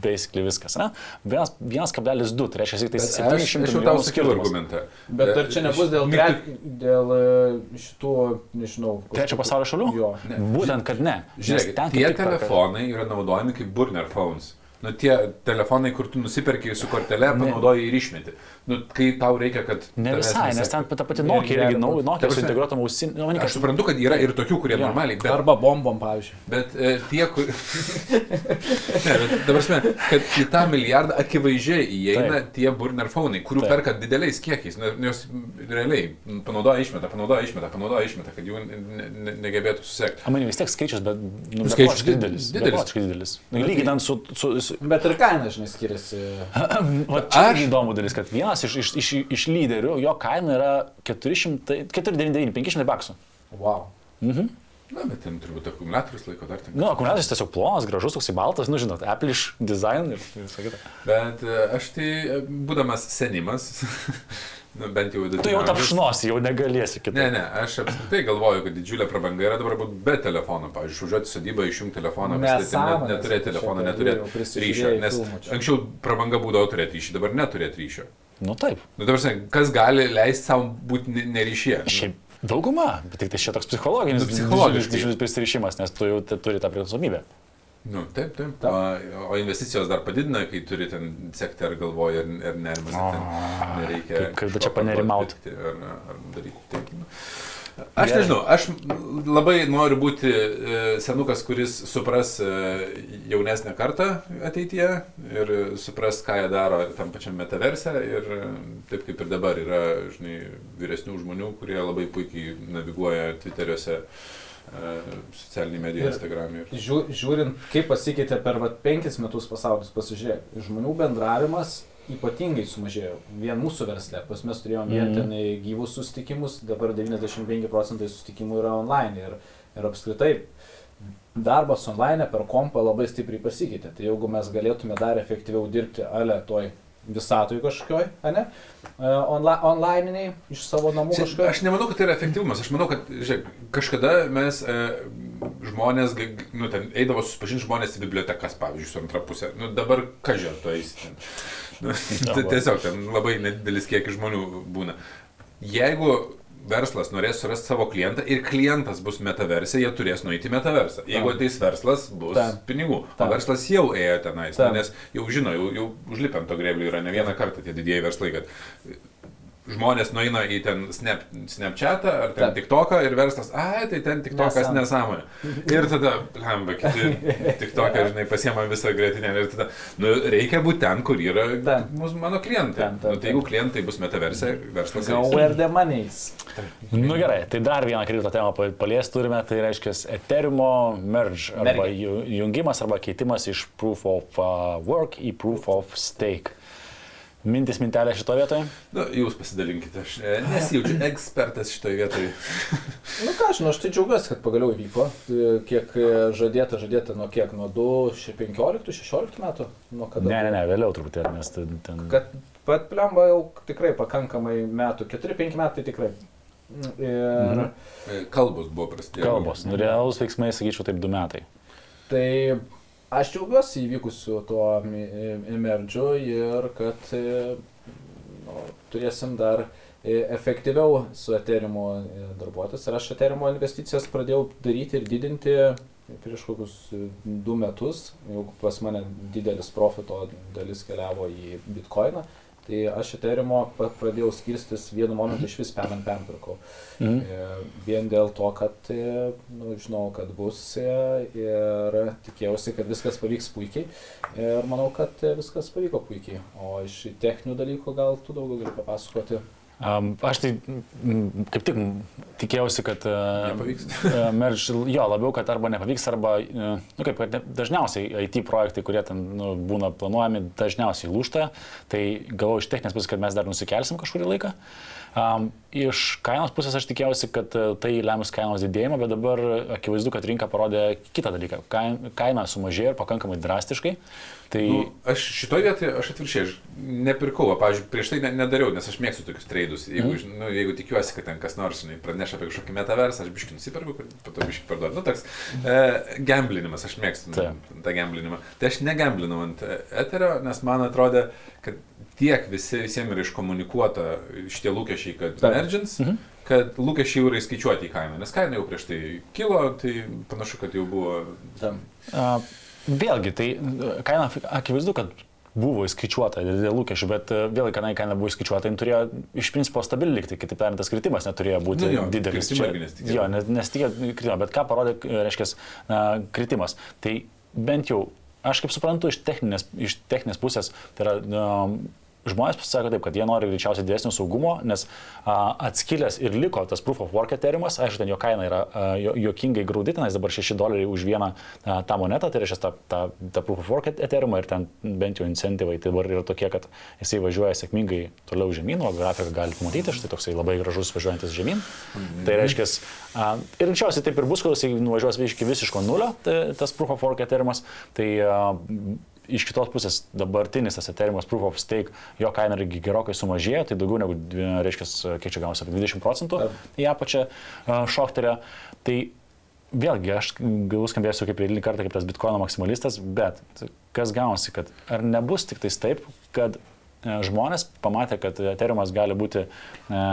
Speaker 1: basically viskas, ne? 1,2, tai reiškia, tai
Speaker 3: Bet aš,
Speaker 1: 700
Speaker 3: aš jau tau
Speaker 1: milijonų skirtumas.
Speaker 2: Bet ar čia nebus dėl,
Speaker 3: Mygtuk-
Speaker 2: tre, dėl e, šitų, nežinau.
Speaker 1: Trečio pasaulio šalių?
Speaker 2: Jo.
Speaker 3: Ne.
Speaker 1: Būtent, kad ne.
Speaker 3: Žiūrėk,
Speaker 1: ten
Speaker 3: tie telefonai yra naudojami kaip burner phones. Nu, tie telefonai, kur tu nusiperki su kortelė, panaudoji ir išmeti. Nu, kai tau reikia, kad...
Speaker 1: Ne visai, nes ten ta pati Nokia irgi, Nokia su
Speaker 3: prasme,
Speaker 1: integruotom ausim. Nu,
Speaker 3: Aš suprantu, kad yra ir tokių, kurie
Speaker 1: Jo.
Speaker 3: normaliai, bet,
Speaker 2: Arba bombom, pavyzdžiui.
Speaker 3: bet e, tie, kur... ne, bet dabar prasme, kad į tą milijardą akivaizdžiai įeina
Speaker 1: Taip.
Speaker 3: tie burner phone'ai, kurių
Speaker 1: Taip.
Speaker 3: perka dideliais kiekiais, ne- nes realiai panaudoja išmeta, panaudoja išmeta, panaudoja išmeta, kad jų ne, ne, negebėtų susekti.
Speaker 1: Amani vis tiek skaičius, bet nu,
Speaker 3: Skaičius
Speaker 1: didelis.
Speaker 3: didelis.
Speaker 1: Didelis. Nu, lyginant su... su, su
Speaker 2: Bet ir kaina, žinai, skiriasi.
Speaker 1: va, čia
Speaker 3: aš...
Speaker 1: įdomu dalis, kad vienas iš, iš, iš, iš lyderių, jo kaina yra 400, 499, 500 baksų.
Speaker 2: Wow.
Speaker 1: Mhm.
Speaker 3: Na, bet ten turbūt akumuliatorius laiko dar ten.
Speaker 1: Nu, akumuliatorius tiesiog plonas, gražus, toksai baltas, nu žinot, Apple design ir visą kitą.
Speaker 3: Bet e, aš tai, e, būdamas senimas, nu, bent jau
Speaker 1: Tu jau tapšnosi, jau negalėsi kitaip.
Speaker 3: Ne, ne, aš apskritai galvoju, kad didžiulė prabanga yra dabar būti be telefono. Pavyzdžiui, užuoti sodybą, išjungti telefoną,
Speaker 2: Nesąmonės,
Speaker 3: pasidėti, net, neturėti telefono, neturėti ryšio. Nes
Speaker 2: filmų čia.
Speaker 3: anksčiau prabanga būdavo turėti ryšį, dabar neturėti ryšio.
Speaker 1: Nu taip.
Speaker 3: Nu, dabar, kas gali leisti savo būti ne- neryšyje?
Speaker 1: Šiaip dauguma, bet tik tai čia toks psichologinis,
Speaker 3: Nu, psichologiškai.
Speaker 1: didžiulis- prisirišimas, nes tu jau turi tą priklausomybę.
Speaker 3: Nu, taip, taip. O, o investicijos dar padidina, kai turi ten sekti ar galvoji, ar, ar nerimas, ar ten nereikia.
Speaker 1: Kaip- čia panerimaut.
Speaker 3: parduoti, pirkti Ar, ar daryti taip. Aš nežinau, aš labai noriu būti e, senukas, kuris supras e, jaunesnę kartą ateityje ir supras, ką jie daro tam pačiam metaverse ir e, taip kaip ir dabar yra, žinai, vyresnių žmonių, kurie labai puikiai naviguoja Twitteriuose, socialinį mediją,
Speaker 2: Ir-
Speaker 3: Instagram'e. Ir...
Speaker 2: Žiū, žiūrint, kaip pasikeitė per vat, penkis metus pasaulis, pasižiūrėk, žmonių bendravimas ypatingai sumažėjo. Vien mūsų versle, pas mes turėjome vien
Speaker 1: Mhm.
Speaker 2: ten gyvus susitikimus, dabar 95 procentai susitikimų yra online ir, ir apskritai darbas online per kompą labai stipriai pasikeitė. Tai jeigu mes galėtume dar efektyviau dirbti ale toj visatoj kažkokioj, ne? Onla, onlininiai, iš savo namų kažkokioj.
Speaker 3: Aš nemanau, kad tai yra efektyvumas. Aš manau, kad žiūrėk, kažkada mes e, žmonės, nu, ten eidavo susipažinti žmonės į bibliotekas, pavyzdžiui, su antra pusė. Nu, dabar kažin tu eisi ten. Nu, tai tiesiog ten labai nedidelis kiekis žmonių būna. Jeigu verslas norės surasti savo klientą ir klientas bus metaversė, jie turės nueiti į metaversą. Jeigu ateis verslas, bus
Speaker 2: Tam.
Speaker 3: pinigų. O
Speaker 2: Tam.
Speaker 3: verslas jau ėjo tenais,
Speaker 2: Tam.
Speaker 3: nes jau žino, jau, jau užlipę ant to greblio yra ne vieną kartą tie didieji verslai, kad žmonės nueina į ten snap, Snapchatą ar ten
Speaker 2: Taip.
Speaker 3: TikToką ir verslas, ai, tai ten TikTokas
Speaker 2: Nesąmonė.
Speaker 3: Ir tada, lamba, kiti TikToką, žinai, pasiema visą grėtinę ir tada, nu, reikia būti ten, kur yra
Speaker 2: Ten.
Speaker 3: mūsų, mano klientai.
Speaker 2: Ten, ten,
Speaker 3: nu, tai jeigu klientai bus metaverse, verslas.
Speaker 2: Go where the money is.
Speaker 1: Nu gerai, tai dar vieną kripto temą pa- palies turime, tai reiškia Ethereum merge arba jungimas arba keitimas iš proof of uh, work į proof of stake. Mintis mintelė šito vietoje?
Speaker 3: Nu, jūs pasidalinkite, aš e, nesijaučiu ekspertas šitoje vietoje.
Speaker 2: Nu ką, aš, nu, aš tai džiaugiuosi, kad pagaliau įvyko. Tai Kiek e, žadėta, žadėta nuo kiek, nuo 2015-2016 metų? Nuo kada?
Speaker 1: Ne, ne, ne, vėliau truputėlį, nes ten... ten...
Speaker 2: Kad pat plemba jau tikrai pakankamai metų, 4-5 metai tikrai. Ir
Speaker 1: Mhm.
Speaker 3: E, Kalbos buvo prasidėję.
Speaker 1: Kalbos. Nu, realūs veiksmai, sakyčiau, taip du metai.
Speaker 2: tai aš džiaugiuosi įvykusiu tuo emergiu ir kad e, nu, turėsim dar e, efektyviau su Ethereum darbuotis. Ir aš Ethereum investicijas pradėjau daryti ir didinti prieš kokius e, du metus, jau pas mane didelis profito dalis keliavo į Bitcoiną. Tai aš Ethereum pa- pradėjau skirstis vienu momentu iš vis pen ant pen pirkau.
Speaker 1: Mhm.
Speaker 2: E, Vien dėl to, kad e, nu, žinau, kad bus e, ir tikėjausi, kad viskas pavyks puikiai. Ir manau, kad viskas pavyko puikiai. O iš techninių dalykų gal tu daugiau gali papasakoti.
Speaker 1: Aš tai kaip tik tikėjausi, kad... Uh,
Speaker 3: Nepavyks.
Speaker 1: Merž, jo, labiau, kad arba nepavyks, arba, e, nu kaip, dažniausiai IT projektai, kurie ten nu, būna planuojami, dažniausiai lūšta. Tai galvoju iš techninės pusės, kad mes dar nusikelsim kažkurį laiką. Um, iš kainos pusės aš tikėjausi, kad e, tai lems kainos didėjimą, bet dabar akivaizdu, kad rinka parodė kitą dalyką. Kain- Kaina sumažėjo ir pakankamai drastiškai. Tai
Speaker 3: Nu, aš šitoje vietoje, aš atvirkščiai, aš nepirkau, pavyzdžiui, prieš tai ne, nedariau, nes aš mėgstu tokius treidus. Jeigu, mm. nu, jeigu tikiuosi, kad ten kas nors žinai, praneša apie kažkokį metaversą, aš biškai nusiperku, po to biškai parduodu. Nu, toks e, gamblinimas, aš mėgstu nu,
Speaker 1: Taip.
Speaker 3: tą gamblinimą. Tai aš negamblinau ant e, eterio, nes man atrodė, kad tiek visi, visiems yra iškomunikuota šitie lūkesčiai, kad
Speaker 2: Taip.
Speaker 3: mergins,
Speaker 1: Mhm.
Speaker 3: kad lūkesčiai jau yra įskaičiuoti į kainą, nes kaina jau prieš tai kilo, tai panašu, kad jau buvo
Speaker 2: Tam.
Speaker 1: a, vėlgi, tai kaina akivaizdu, kad buvo įskaičiuota dėl lūkesčių, bet e, vėlgi, kadangi kaina buvo įskaičiuota, jin turėjo iš principo stabili likti, kitaip tariant, tas kritimas neturėjo būti
Speaker 3: Nu jo,
Speaker 1: didelis.
Speaker 3: irgi nesitikėjau.
Speaker 1: jo, nes- nesitikėjo kritimo, bet ką parodė, e, reiškia, na, kritimas. Tai bent jau, aš kaip suprantu, iš techninės, iš techninės pusės, tai yra na, Žmonės pasako taip, kad jie nori greičiausiai didesnio saugumo, nes a, atskilęs ir liko tas proof of work eteriumas, aišku, ten jo kaina yra a, jo, jokingai grauditinais, dabar 6 doleriai už vieną a, tą monetą, tai reiškia tą, tą, tą proof of work eteriumą ir ten bent jau incentyvai tai dabar yra tokie, kad jisai važiuoja sėkmingai toliau žemyn, o grafiką galite matyti, štai toksai labai gražus važiuojantis žemyn. Mhm. Tai reiškia, a, ir greičiausiai taip ir bus, kol jisai nuvažiuos iki visiško nulio, tai, tas proof of work eteriumas. Tai, a, iš kitos pusės dabartinis tas Ethereum Proof of Stake, jo kaina irgi gerokai sumažėjo, tai daugiau negu, reiškia, kiek čia gausi, apie 20 procentų į apačią šoktelę. Tai vėlgi, aš gal skambėsiu kaip eilinį kartą kaip tas Bitcoin maksimalistas, bet kas gaunasi, kad ar nebus tik tais taip, kad e, žmonės pamatė, kad Ethereumas gali būti e,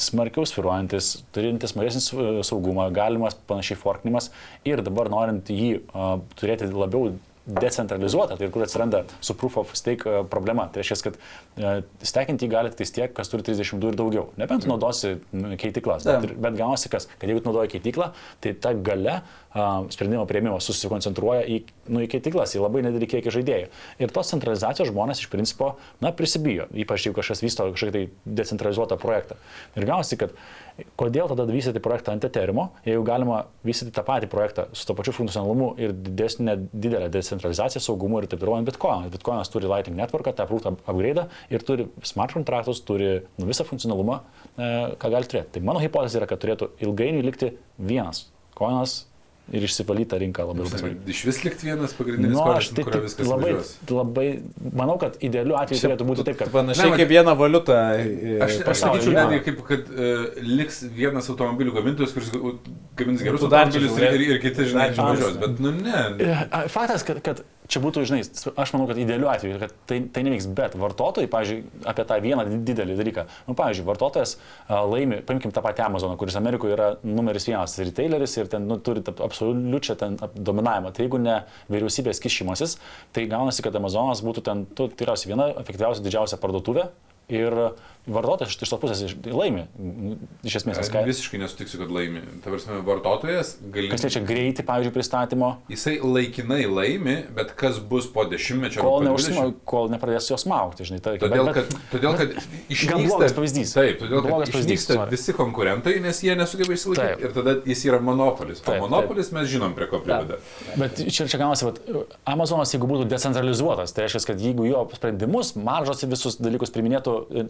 Speaker 1: smarkiau sviruojantis, turintis mažesnį saugumą, galimas panašiai forkinimas ir dabar norint jį a, turėti labiau decentralizuotą, tai ir kur atsiranda su proof of stake a, problema. Tai reiškia, kad e, stekinti jį gali tik tiek, kas turi 32 ir daugiau. Nebent naudosi m, keitiklas, bet, bet gaunasi kas, kad jeigu naudoji keitiklą, tai ta gale sprendimo prieimimas susikoncentruoja į, nu, į keitiklas, į labai nedidelį kiekį žaidėjų. Ir tos centralizacijos žmonės iš principo, na, prisibijo, ypač jeigu kažkas vysto kažkokį tai decentralizuotą projektą. Ir gausi, kad kodėl tada vystyti projektą ant Ethereum, jeigu galima vystyti tą patį projektą su to pačiu funkcionalumu ir didesnė didelė decentralizacija, saugumu ir taip toliau ant Bitcoin. Bitcoinas turi Lightning Network, tą prūtą upgrade ir turi smart kontraktus, turi nu, visą funkcionalumą, e, ką gali turėti. Tai mano hipotezė yra, kad turėtų ilgainiui likti vienas koinas ir išsivalyta rinka labai labai.
Speaker 3: Iš vis likti vienas pagrindinis
Speaker 1: Nu,
Speaker 3: kodas,
Speaker 1: aš tai
Speaker 3: kurio viskas
Speaker 1: labai,
Speaker 3: važiuos.
Speaker 1: labai, manau, kad idealiu atveju
Speaker 2: Čia
Speaker 1: turėtų būti taip, kad
Speaker 2: Panašiai
Speaker 3: Ne,
Speaker 2: kaip viena valiuta. e,
Speaker 3: Aš, aš
Speaker 1: pasaulyje,
Speaker 3: sakyčiau, netgi kaip, kad uh, liks vienas automobilių gamintojas, kuris gamins gerus automobilius
Speaker 2: žiūrėk.
Speaker 3: ir, ir kiti, žinai, važiuos. Bet, nu, ne.
Speaker 1: E, a, Faktas, kad, kad čia būtų, žinai, aš manau, kad idealiu atveju, kad tai, tai nevyks, bet vartotojai, pavyzdžiui, apie tą vieną didelį dalyką. Nu, pavyzdžiui, vartotojas laimi, paimkim tą patį Amazoną, kuris Amerikoje yra numeris vienas retaileris ir ten nu, turi absoliučią ten dominavimą. Tai jeigu ne vyriausybės kišimasis, tai gaunasi, kad Amazonas būtų ten, tu, tikriausiai viena efektyviausia didžiausia parduotuvė. Ir vartotojas iš tos pusės laimi, iš esmės, nes ką.
Speaker 3: Visiškai nesutiksiu, kad laimi. Ta prasme, vartotojas gali...
Speaker 1: Kas liečia greitį, pavyzdžiui, pristatymo,
Speaker 3: Jisai laikinai laimi, bet kas bus po dešimtmečio?
Speaker 1: kol, neužsima,
Speaker 3: 20?
Speaker 1: kol nepradės jos maukti, žinai. Tai,
Speaker 3: Todėl,
Speaker 1: bet-
Speaker 3: kad, todėl, kad išnyksta...
Speaker 1: blogas pavyzdys.
Speaker 3: Taip, todėl,
Speaker 1: Blogas pavyzdys,
Speaker 3: visi konkurentai, nes jie nesugeba
Speaker 1: Taip.
Speaker 3: išsilaikyti. Ir tada jis yra monopolis. O
Speaker 1: Taip,
Speaker 3: monopolis mes žinom, prie ko priveda.
Speaker 1: Bet čia, čia gaunasi, Amazonas, jeigu būtų decentralizuotas, tai reiškia, kad jeigu jo sprendimus, maržos ir visus dalykus priminėtų e,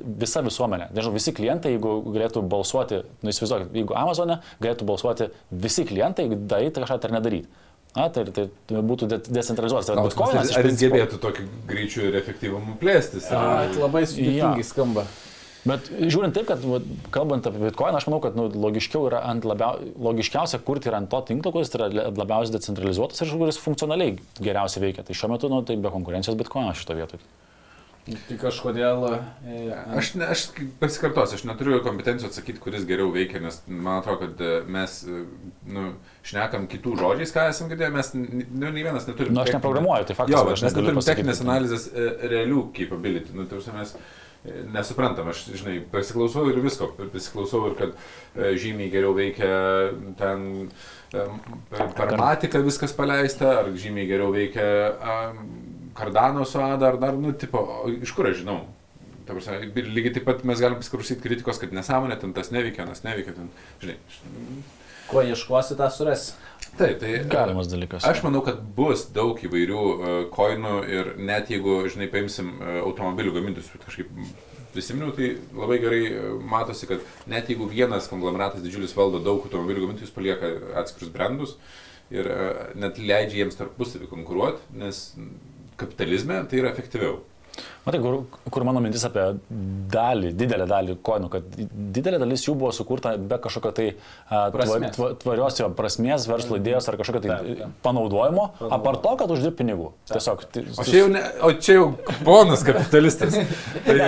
Speaker 1: visa visuomenė, nežinau, visi klientai, jeigu galėtų balsuoti, nu įsivaizduokit, jeigu Amazone galėtų balsuoti visi klientai, daryti kažką ar nedaryti. Na, tai, tai būtų de decentralizuotas. Tai Bitcoinas
Speaker 3: ar jis gebėtų tokiu greičiu ir efektyvumu plėstis?
Speaker 2: A, Labai sudėtingai
Speaker 1: Jo.
Speaker 2: skamba.
Speaker 1: Bet žiūrint taip, kad va, kalbant apie Bitcoin, aš manau, kad nu, logiškiau yra ant labiau, logiškiausia kurti yra ant to tinklo, kuris yra labiausiai decentralizuotas ir kuris funkcionaliai geriausiai veikia. Tai šiuo metu, nu, tai be konkurencijos Bitcoin šito vietoje.
Speaker 2: Tai kažkodėl... e,
Speaker 3: Aš, ne, aš pasikartosiu, aš neturiu kompetencijų atsakyti, kuris geriau veikia, nes man atrodo, kad e, mes e, nu, šnekam kitų žodžiais, ką esam girdėję, mes nu, nei vienas neturime.
Speaker 1: Na, Nu, aš neprogramuoju, tai faktas.
Speaker 3: Jo,
Speaker 1: aš
Speaker 3: mes
Speaker 1: negaliu
Speaker 3: neturim
Speaker 1: pasakyti.
Speaker 3: techninės analizės realių capability. Nu, tai prasme, mes nesuprantam, aš, žinai, pasiklausau ir visko. Pasiklausau ir kad e, žymiai geriau veikia ten e, per, per matiką viskas paleista, ar žymiai geriau veikia a, kardano su ADA, ar dar, nu, tipo, iš kur aš žinau? Ta prasme, lygiai taip pat mes galim pasiklausyti kritikos, kad nesąmonė, ten tas neveikia, tas neveikia, ten, žinai.
Speaker 2: Ko ieškosi, tą surasi.
Speaker 3: Taip, tai
Speaker 1: Galimas dalykas.
Speaker 3: Aš manau, kad bus daug įvairių uh, koinų ir net jeigu, žinai, paimsim uh, automobilių gamintojus, bet kažkaip prisiminiau, tai labai gerai uh, matosi, kad net jeigu vienas konglomeratas didžiulis valdo daug automobilių gamintojų, jis palieka atskirus brandus ir net leidžia jiems tarpusavį konkuruoti, nes kapitalizme tai yra efektyviau.
Speaker 1: Matai, kur, kur mano mintis apie dalį, didelę dalį koinų, kad didelė dalis jų buvo sukurta be kažkokio tai
Speaker 2: Prasmės.
Speaker 1: tva, tvarios jo prasmės, verslo idėjos ar kažkokio tai
Speaker 2: Taip, taip.
Speaker 1: panaudojimo, apart to, kad uždirbi pinigų. Tiesiog. tai-
Speaker 3: O čia jau, ne, o čia jau ponas kapitalistas. tai,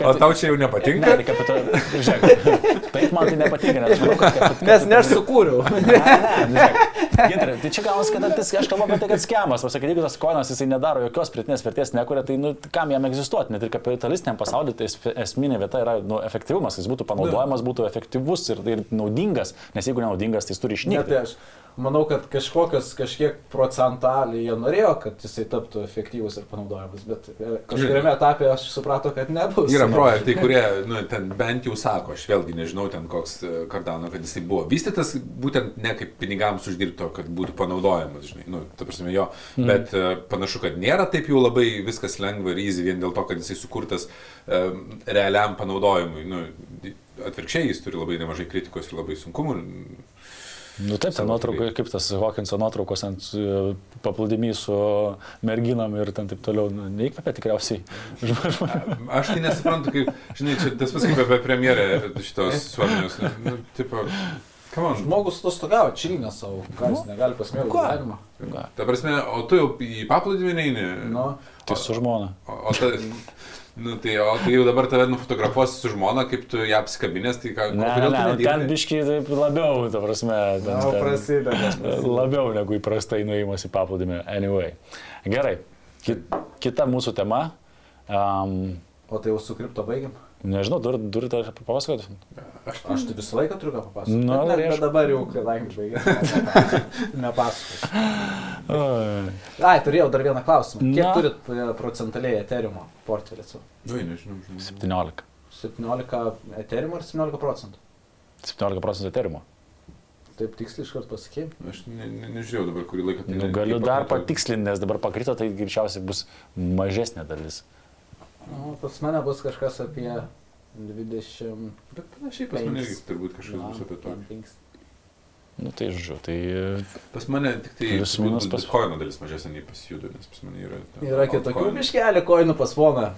Speaker 3: o tau čia jau
Speaker 1: Ne,
Speaker 3: nepatinka?
Speaker 1: tai kapital... Žiūrėk, taip man tai nepatinka, nes manau, kad... kapital-
Speaker 2: Nes ne aš sukūriau.
Speaker 1: Ne, ne, ne. Gintarai, tai čia galas, kad tas, aš kalbu apie tai, kad skemas, pasakė, jeigu tas koinas jisai nedaro jokios pritinės vertės, nekuria, tai nu, kam jam egzistuoti, net ir kapitalistiniam pasaulyje tai es- esminė vieta yra nu, efektyvumas, jis būtų panaudojamas, būtų efektyvus ir, ir naudingas, nes jeigu nenaudingas, tai jis turi
Speaker 2: Ne,
Speaker 1: išnykti.
Speaker 2: tai aš manau, kad kažkokios, kažkiek procentaliai jie norėjo, kad jisai taptų efektyvus ir panaudojamas, bet e, kažkuriame etape aš supratau, kad nebus.
Speaker 3: Yra projektai, kurie, nu, ten bent jau sako, aš vėlgi nežinau ten koks e, Cardano, kad jisai buvo vystytas būtent ne kaip pinigams uždirbto, kad būtų panaudojamas, žinai, nu, ta prasme jo, mm. bet e, panašu, kad nėra taip jau labai viskas lengva ir easy vien dėl to, kad jisai sukurtas um, realiam panaudojimui, nu, atvirkščiai jis turi labai nemažai kritikos ir labai sunkumų.
Speaker 1: Nu taip, ta
Speaker 3: Savo
Speaker 1: nuotrauka, kaip tas Hawkinso nuotraukos ant e, paplūdimy su merginom ir ten taip toliau, nu, neįkvepia tikriausiai. žmonių.
Speaker 3: Aš tai nesuprantu, kaip, žinai, čia tas pats kaip apie premjerę šitos suomijos, nu, nu, tipo, on.
Speaker 2: Žmogus atostogavo, čilinę savo, ką jis negali pasimėgauti
Speaker 1: Ką?
Speaker 2: gyvenimą.
Speaker 3: Ta prasme, o tu jau į paplūdimį neini?
Speaker 2: Nu,
Speaker 1: Tai su žmona.
Speaker 3: O, o, ta, nu, tai, o tai jau dabar tave nufotografuosi su žmona, kaip tu ją apsikabinės, tai ką,
Speaker 1: Ne, ne,
Speaker 3: tu
Speaker 1: nu, ten biškai taip labiau, ta prasme. Ten,
Speaker 2: na,
Speaker 1: ten,
Speaker 2: prasideda.
Speaker 1: labiau negu įprastai nuėjimas į paplūdimį. Anyway. Gerai. Ki- Kita mūsų tema. Um,
Speaker 2: O tai jau su kripto baigiam?
Speaker 1: Nežinau, dur, turite papasakoti?
Speaker 3: Aš,
Speaker 2: Aš tai visą laiką turiu ką papasakoti.
Speaker 1: Nu,
Speaker 2: bet, ne,
Speaker 1: tai aš-
Speaker 2: bet dabar jau, kadangi baigiam, nepasakosiu.
Speaker 1: Oi.
Speaker 2: Ai, turėjau dar vieną klausimą. Kiek
Speaker 1: Na.
Speaker 2: turit e, procentaliai eterimo portfelį
Speaker 3: nu, nežinau, žinau.
Speaker 1: 17.
Speaker 2: 17 eterimo ar 17 procentų?
Speaker 1: 17 procentų terimo.
Speaker 2: Taip tiksliai iš karto pasakėjai.
Speaker 3: Aš ne, ne, nežiūrėjau dabar kurį laiką. tai
Speaker 1: Nu,
Speaker 3: ne-
Speaker 1: galiu dar patikslinti, nes dabar pakrito, tai greičiausiai bus mažesnė dalis.
Speaker 2: Nu, pas mane bus kažkas apie 20.
Speaker 3: Bet panašiai pas mane irgi turbūt kažkas bus apie to.
Speaker 1: Nu, tai žodžiu, tai
Speaker 3: Pas mane tik tai
Speaker 1: Plius minus pas-
Speaker 3: bitkoino dalis mažesnė nei pas judu, nes pas mane yra...
Speaker 2: Yra kitokių miškelių koinų pas
Speaker 3: yra.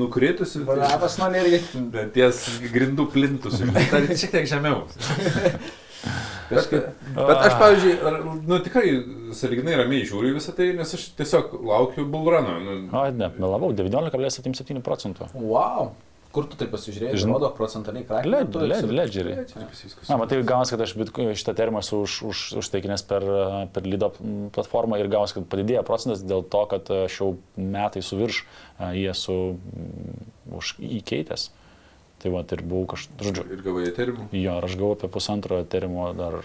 Speaker 3: Nukritusi.
Speaker 2: Pas mane irgi.
Speaker 3: Bet ties grindų plintus, tai šiek tiek žemiau. Bet,
Speaker 2: Kažkaip.
Speaker 3: bet aš, pavyzdžiui, ar- nu tikrai saliginai ramiai žiūriu visą tai, nes aš tiesiog laukiu bulrano. Nu,
Speaker 1: O, ne, melavau, 19,77 procentų.
Speaker 2: Wow. Kur tu tai pasižiūrėjai?
Speaker 1: Žinau.
Speaker 2: Žinodo procentaliai krakę.
Speaker 1: Led, led, ledgerį.
Speaker 3: viskas.
Speaker 1: Na, matai, gavas, kad aš šitą terminą esu už, už, užteikinęs per, e, per Lido platformą ir gavas, kad padidėjo procentas dėl to, kad e, aš jau metai su virš e, jį esu už įkeitęs. Tai va, ir buvau kažkaip, žodžiu,
Speaker 3: Ir gavai eterimų.
Speaker 1: jo, aš gavau apie pusantro terimo dar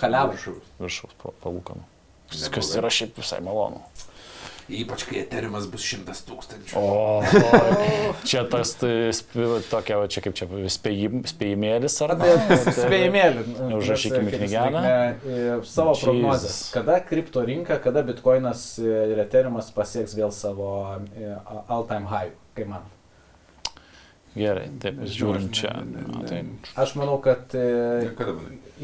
Speaker 2: Haliavai.
Speaker 1: viršaus palūkanų. Kas yra šiaip visai malonu.
Speaker 3: Ypač kai eterimas bus šimtas tūkstančių.
Speaker 1: O, čia tas, tai, tokia, čia kaip čia, spėjim, spėjimėlis ar ne?
Speaker 2: Spėjimėlį.
Speaker 1: Užrašykime knygelę.
Speaker 2: Savo
Speaker 1: Jesus.
Speaker 2: prognozes. Kada kripto rinka, kada bitkoinas ir eteriumas pasieks vėl savo e, all-time high, kaip man.
Speaker 1: Gerai, taip, žiūrim čia.
Speaker 3: Ne, ne, ne.
Speaker 1: tai,
Speaker 2: Aš manau, kad e,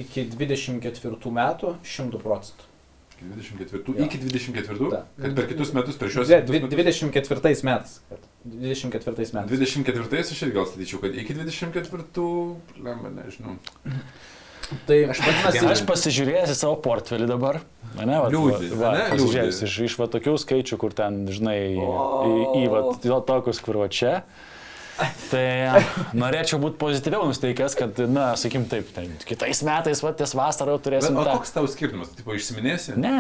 Speaker 2: iki 24 metų 100 procentų.
Speaker 3: 24.
Speaker 2: Jo.
Speaker 3: Iki 24.
Speaker 2: Ta.
Speaker 3: Kad per kitus metus, per šios metus.
Speaker 2: dvi- 24 metais. kad 24 metais.
Speaker 3: 24 aš irgi gal statyčiau, kad iki 24, lemba, nežinau.
Speaker 2: Tai aš vadinasi,
Speaker 1: aš pasižiūrėjęs į savo portfelį dabar. Ne, va,
Speaker 3: Liūdi,
Speaker 1: va,
Speaker 3: ane?
Speaker 1: pasižiūrėjęs iš, iš va tokių skaičių, kur ten, žinai, į,
Speaker 2: O.
Speaker 1: į, į va, to- tokius, kur va čia. Tai norėčiau būti pozityviau nusteikęs, kad, na, sakykim taip, tai kitais metais, va, ties vasarą jau
Speaker 3: Bet,
Speaker 1: turėsim.
Speaker 3: o koks tau skirtumas? Tu, tipo, išsiminėsi?
Speaker 1: Ne.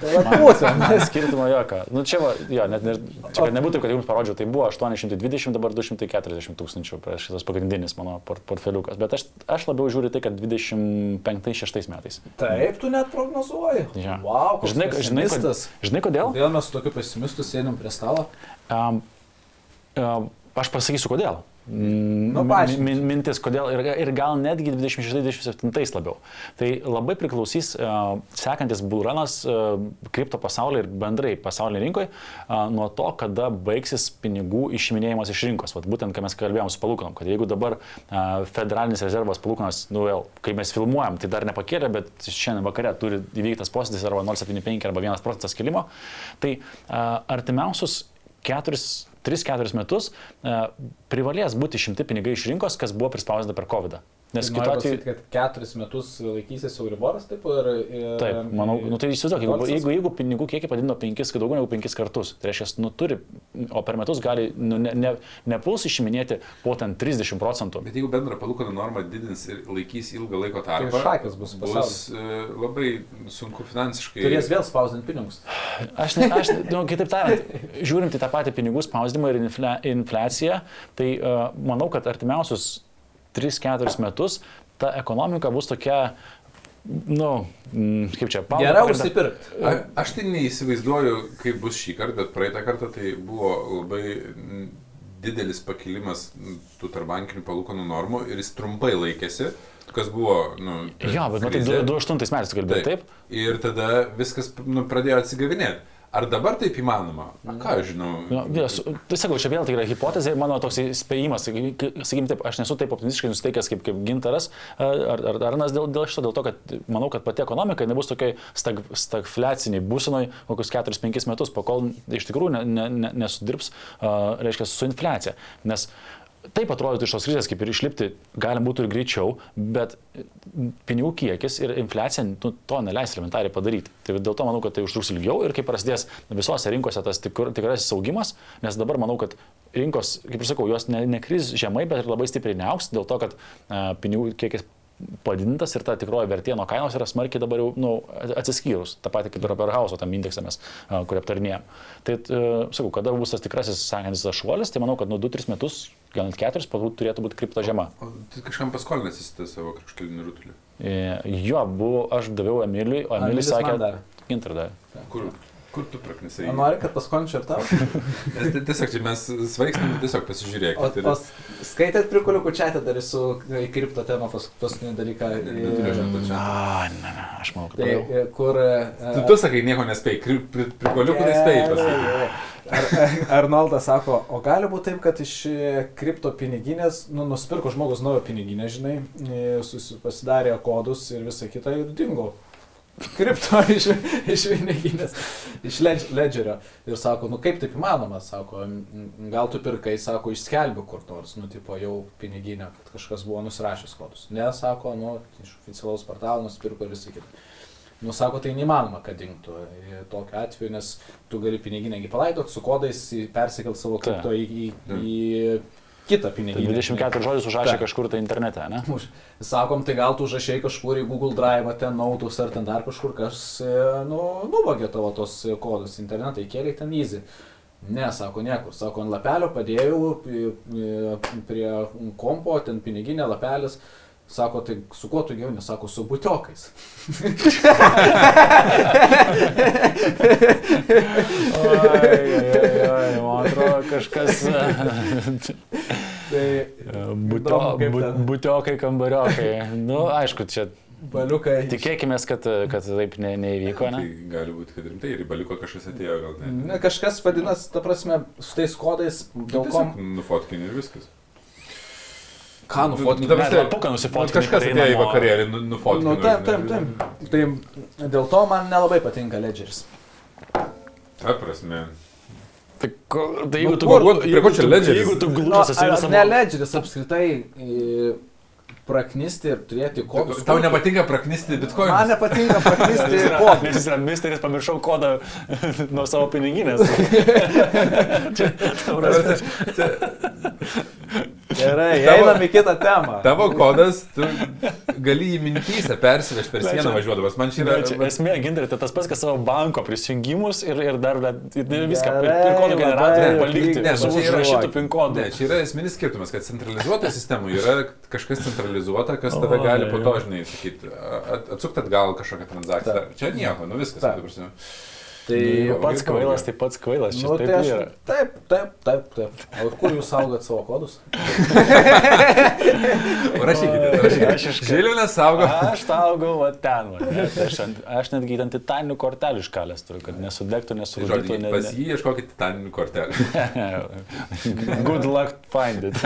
Speaker 2: Tai.
Speaker 1: Man skirtumo jokio. Nu, čia, va, jo, net, ne, čia kad nebūtų, kad jums parodžiau, tai buvo 820, dabar 240 tūkstančių šitas pagrindinis mano port portfeliukas. Bet aš, aš labiau žiūriu tai, kad 25-6 metais.
Speaker 2: Taip, tu net prognozuoji.
Speaker 1: Jo.
Speaker 2: Wow,
Speaker 1: Žinai, žinai, žinai kodėl?
Speaker 2: Kodėl mes su tokiu pesimistu sėdim prie stalo?
Speaker 1: Um, um, aš pasakysiu kodėl. Mm,
Speaker 2: Nu,
Speaker 1: min- mintis, kodėl ir, ir gal netgi 26-27 labiau. Tai labai priklausys uh, sekantis bulranas uh, kripto pasaulyje ir bendrai pasaulyje rinkoje uh, nuo to, kada baigsis pinigų išiminėjimas iš rinkos. Vat būtent, kai mes kalbėjom su palūkanom, kad jeigu dabar uh, federalinis rezervas palūkanas, nu vėl, kai mes filmuojam, tai dar nepakėlė, bet šiandien vakare turi įvyktas posėdis arba 0,75 arba 1 procentas kilimo, tai uh, artimiausius keturis 3-4 metus e, privalės būti išimti pinigai iš rinkos, kas buvo prispausinta per COVID. -ą. Nes
Speaker 2: Tai
Speaker 1: kitu atveju...
Speaker 2: kad keturis metus laikysis Euriboras, taip ir... ir
Speaker 1: Taip, manau, nu, tai įsivaizduok, jeigu, jeigu, jeigu pinigų kiekį padidino 5, kad daugiau negu 5 kartus, tai reiškia, nu, turi, o per metus gali nu, ne, ne, nepuls išiminėti po ten 30 procentų.
Speaker 3: Bet jeigu bendrą palūkanų normą didins ir laikys ilgą laiko tarpą,
Speaker 2: šakės bus
Speaker 3: bus e, labai sunku finansiškai.
Speaker 2: Turės vėl spausdinti pinigus.
Speaker 1: Aš, ne, aš nu, kitaip tariant, žiūrint į tą patį pinigų spausdimą ir infle, infliaciją, tai uh, manau, kad artimiausius 3-4 metus ta ekonomika bus tokia, nu, mm, kaip čia,
Speaker 2: Gera
Speaker 1: pakrenta-
Speaker 2: užsipirkti.
Speaker 3: A, aš tai neįsivaizduoju, kaip bus šį kartą, bet praeitą kartą tai buvo labai didelis pakilimas tų tarbankinių palūkanų normų ir jis trumpai laikėsi, kas buvo, nu,
Speaker 1: Jo, bet matai,
Speaker 3: krizė.
Speaker 1: 2008 metais kalbėjai, taip?
Speaker 3: Ir tada viskas nu, pradėjo atsigavinėti. Ar dabar taip įmanoma? Na, ką aš žinau.
Speaker 1: Nu, yes, tai sakau, čia vėl tai yra hipotezė, mano toks spėjimas, sakykime taip, aš nesu taip optimistiškai nusteikęs kaip, kaip gintaras ar, ar Arnas dėl, dėl šito, dėl to, kad manau, kad pati ekonomika nebus tokiai stag, stagfliaciniai būsinoj kokius 4-5 metus, pakol iš tikrųjų ne, ne, ne, nesudirbs, uh, reiškia, su infliacija. Nes Taip atrodytų iš tos krizės, kaip ir išlipti, galim būtų ir greičiau, bet pinigų kiekis ir infliacija nu, to neleis elementariai padaryti. Tai dėl to manau, kad tai užtruks ilgiau ir kai prasidės visose rinkose tas tikr, tikrasis augimas, nes dabar manau, kad rinkos, kaip ir sakau, jos ne, nekris žemai, bet ir labai stipriai neauks, dėl to, kad uh, pinigų kiekis padidintas ir ta tikroji vertė nuo kainos yra smarkiai dabar jau nu, atsiskyrus. Ta pati kaip ir per hauso tam indeksą mes, kurį aptarnėjom. Tai, uh, sakau, kada bus tas tikrasis, sakantis, tas šuolis, tai manau, kad nu 2-3 metus, gal net 4, turėtų būti kripto žema.
Speaker 3: O tu kažkam paskolinęs į savo kažkokią rutulį.
Speaker 1: E, Jo, buvo, aš daviau Emiliui, o Emilis sakė,
Speaker 2: davė.
Speaker 1: gintar davė.
Speaker 3: Kur, kur tu praknisai?
Speaker 2: Ar nori, kad paskolinčiau ir tau?
Speaker 3: Nes tai tiesiog čia mes svaigstam, tiesiog
Speaker 2: O,
Speaker 3: pasižiūrėkite.
Speaker 2: o skaitėt prikuliukų čia, dar su į kripto temą pas, paskutinį dalyką.
Speaker 3: Ne, neturiu aš ant čia.
Speaker 1: A, ne, ne, aš manau, kad
Speaker 2: Tai, e, kur...
Speaker 3: Tu, tu sakai, nieko nespėjai, prikoliukų nespėjai pasakyti.
Speaker 2: Ar, Arnoldas sako, o gali būti taip, kad iš e, kripto piniginės, nu, nusipirko žmogus naują piniginę, žinai, e, susi- pasidarė kodus ir visą kitą ir dingo. Kripto iš, iš piniginės, iš ledž- ledžerio. Ir sako, nu kaip taip įmanoma, sako, "M, gal tu pirkai, sako, išskelbiu kur nors, nu, tipo, jau piniginę, kad kažkas buvo nusirašęs kodus. Ne, sako, nu, iš oficialaus portalo nusipirko ir visą kitą. Nu, sako, tai neįmanoma, kad dingtų e, tokiu atveju, nes tu gali piniginėgi palaidot su kodais, į- persikelt savo kripto į, į, į kitą
Speaker 1: Tai
Speaker 2: piniginę.
Speaker 1: 24 žodžius užrašė
Speaker 2: Taip.
Speaker 1: kažkur tai internete, ne?
Speaker 2: Už- Sakom, tai gal tu užrašai kažkur į Google Drive, ten nautus ar ten dar kažkur, kas, e, nu, nuvagė tavo tos kodus internetą, įkėlė ten easy. Ne, sako, niekur. Sako, ant lapelio padėjau e, e, prie kompo, ten piniginė lapelis. Sako, tai su kuo tu gyveni? Sako, su butiokais.
Speaker 1: Oi, oi, oi, man atrodo kažkas.
Speaker 2: Tai
Speaker 1: Butio,
Speaker 2: Įdomu, kaip
Speaker 1: bu,
Speaker 2: ten.
Speaker 1: butiokai, kambariokai. Nu, aišku, čia
Speaker 2: baliukai.
Speaker 1: tikėkime, kad, kad taip ne, neįvyko,
Speaker 3: Tai
Speaker 1: ne?
Speaker 3: gali būti, kad rimtai ir į baliko kažkas atėjo, gal ne.
Speaker 2: Ne, kažkas vadinasi, ta prasme, su tais kodais, dėl ko...
Speaker 3: Tiesiog Nufotkini ir viskas.
Speaker 2: Ką
Speaker 3: Nu,
Speaker 2: nufotkini?
Speaker 3: ta
Speaker 1: Ne,
Speaker 3: prasme,
Speaker 1: lapuką nusifotkini
Speaker 3: Kažkas atėjo į vakarėlį, nu- nufotkino.
Speaker 2: Nu, taip, taip, taip. Tai dėl to man nelabai patinka ledgeris.
Speaker 3: Ta prasme.
Speaker 1: Tai, ko, tai
Speaker 2: Nu,
Speaker 1: jeigu tu
Speaker 3: kur-
Speaker 1: glu-
Speaker 3: prie
Speaker 1: jeigu
Speaker 3: ko čia
Speaker 1: tu-
Speaker 3: ledgeris?
Speaker 1: Jeigu tu
Speaker 2: Nu,
Speaker 1: glūdas esi visą
Speaker 2: ne ledgeris apskritai e, praknisti ir turėti kodus.
Speaker 3: Tau nepatinka praknisti bitkoinus?
Speaker 2: Man nepatinka praknisti kodus.
Speaker 1: Jis yra misteris, pamiršau kodą nuo savo piniginės. Čia, ta prasme,
Speaker 2: Gerai,
Speaker 3: Tavo-
Speaker 2: einam į kitą temą.
Speaker 3: Tavo kodas, tu gali į mintysę persivežti per sieną važiuodamas. Man čia yra...
Speaker 1: Čia esmė, gintarai, tai tas pats, kas savo banko prisijungimus ir, ir dar ir viską, pin kodų generatorių palikti,
Speaker 3: Ne,
Speaker 1: su užrašytų pin kodu.
Speaker 3: Ne, čia yra esminis skirtumas, kad centralizuota sistema yra kažkas centralizuota, kas tave gali po to, žinai, sakyti, atsukti atgal kažkokią transakciją. Čia nieko, nu viskas.
Speaker 2: Taip.
Speaker 3: ta prasme.
Speaker 2: Tai,
Speaker 1: Tai pats kvailas, tai pats kvailas, čia
Speaker 2: nu,
Speaker 1: taip
Speaker 2: tai aš, taip, taip, taip, taip. O kur jūs saugot savo kodus?
Speaker 3: Rašykite,
Speaker 1: Aš
Speaker 3: rašykite.
Speaker 1: iš-
Speaker 3: Žilvinė saugo.
Speaker 1: Aš taugau, va ten, va. ne, tai Aš, aš netgi ant titaninių kortelių iškalęs turiu, kad nesudegtų,
Speaker 3: Tai
Speaker 1: nesurūdytų.
Speaker 3: Žodžiu, pas jį ieškokit titaninių kortelių.
Speaker 1: Good luck find it.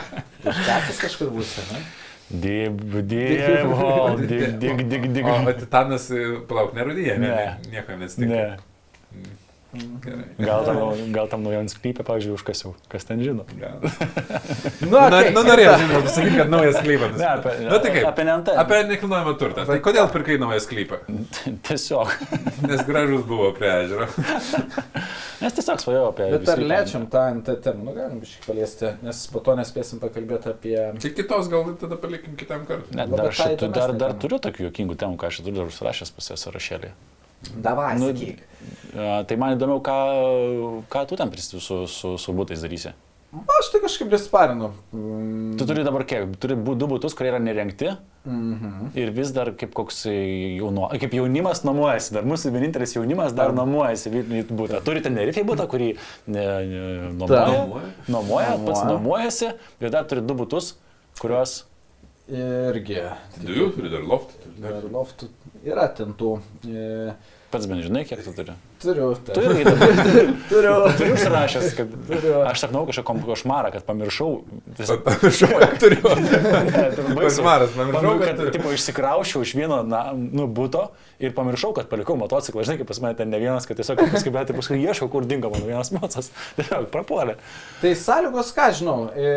Speaker 2: Iškepęs kažkur bus, ne?
Speaker 1: Dib, dib, hol, dig, dig, dig, dig.
Speaker 3: O, titanas, palauk, nerudėja, ne?
Speaker 1: Ne.
Speaker 3: Nieko neatsitinka.
Speaker 1: Ne.
Speaker 3: Gerai.
Speaker 1: Gal tam, gal tam naujam sklypė, pavyzdžiui, užkasiau. Kas ten žino?
Speaker 3: Gal.
Speaker 2: Nu,
Speaker 3: Na,
Speaker 2: okay,
Speaker 3: nu, norėjau, žinoma, pasakyti, kad naujas sklypas.
Speaker 1: Ne, apie,
Speaker 3: Na tai kaip?
Speaker 1: apie NT.
Speaker 3: Apie nekilnojamą turtą. Tai kodėl pirkai naują sklypą?
Speaker 1: Tiesiog.
Speaker 3: Nes gražus buvo prie ežero.
Speaker 1: Nes tiesiog svajojau apie...
Speaker 2: Bet ar lečiam tą NT temą? Nu, galim biškai paliesti, nes po to nespėsim pakalbėti apie...
Speaker 3: Tai kitos gal tada palikim kitam kartui.
Speaker 1: Ne,
Speaker 2: Nu,
Speaker 1: dar, šitų, dar, dar turiu tokių juokingų temų, ką aš turiu dar užsirašęs pas jas sąrašėlį.
Speaker 2: Davai,
Speaker 1: Nu,
Speaker 2: sakyk.
Speaker 1: A, Tai man įdomiau, ką, ką tu ten pristi su, su, su būtais darysi.
Speaker 2: Aš tai kažkaip nesparinu. Mm.
Speaker 1: Tu turi dabar kiek? Turi du būtus, kurie yra nerengti
Speaker 2: Mhm.
Speaker 1: ir vis dar kaip koks jauno, kaip jaunimas nuomojasi. Dar mūsų vienintelis jaunimas dar
Speaker 2: Tam.
Speaker 1: nuomojasi Vilniui būtą. Turite Nerifei būtą, kurį ne, ne, nuomoja.
Speaker 3: Nuomoja?
Speaker 1: Nuomoja, pats
Speaker 2: Nuomoja.
Speaker 1: nuomojasi ir dar turi du būtus, kuriuos...
Speaker 2: Irgi.
Speaker 3: Du, turi dar loftą.
Speaker 2: Dar loftų yra ten tų. E,
Speaker 1: Pats bent žinai, kiek tu turi.
Speaker 2: turiu.
Speaker 1: Tu irgi dabar
Speaker 2: Turiu.
Speaker 1: turi užsirašęs, kad...
Speaker 2: Turiu.
Speaker 1: Aš sapnau kažkokią košmarą, kad pamiršau. Tiesiog
Speaker 3: Pamiršau, kad turiu.
Speaker 1: baisu.
Speaker 3: Košmaras, pamiršau,
Speaker 1: Pamiršau,
Speaker 3: kad
Speaker 1: kad
Speaker 3: turiu.
Speaker 1: tipo, išsikraušiau iš vieno na, nu, būto ir pamiršau, kad palikau motociklą. Žinai, kaip pas mane ten ne vienas, kad tiesiog paskui, bet tai paskui ieškau, kur dingo mano vienas mocas. Tiesiog prapuolė.
Speaker 2: Tai sąlygos, ką žinau, e,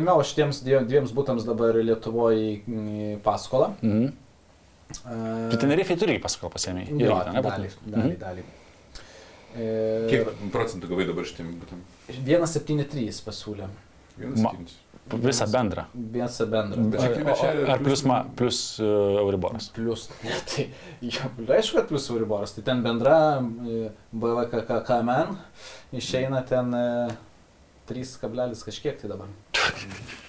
Speaker 2: ėmiau šitiems dvie- dviems būtams dabar Lietuvoje į paskolą.
Speaker 1: Mhm. Tu Tenerifei turi pasakau pasiemiai.
Speaker 2: Jo, dalį, dalį, dalį. E,
Speaker 3: Kiek procentų gavai dabar šitiem būtam?
Speaker 2: 173 pasiūlė.
Speaker 3: Vienas
Speaker 1: Ma-
Speaker 3: septynis.
Speaker 1: Visą bendrą.
Speaker 2: Visą bendrą.
Speaker 3: Bet
Speaker 1: Ar, ar plus,
Speaker 3: plius-
Speaker 1: ma, plus uh, Euriboras.
Speaker 2: Plus, tai, jo, aišku, kad plus Euriboras, tai ten bendra e, BVKKMN išeina ten e, 3 kablelis kažkiek tai dabar.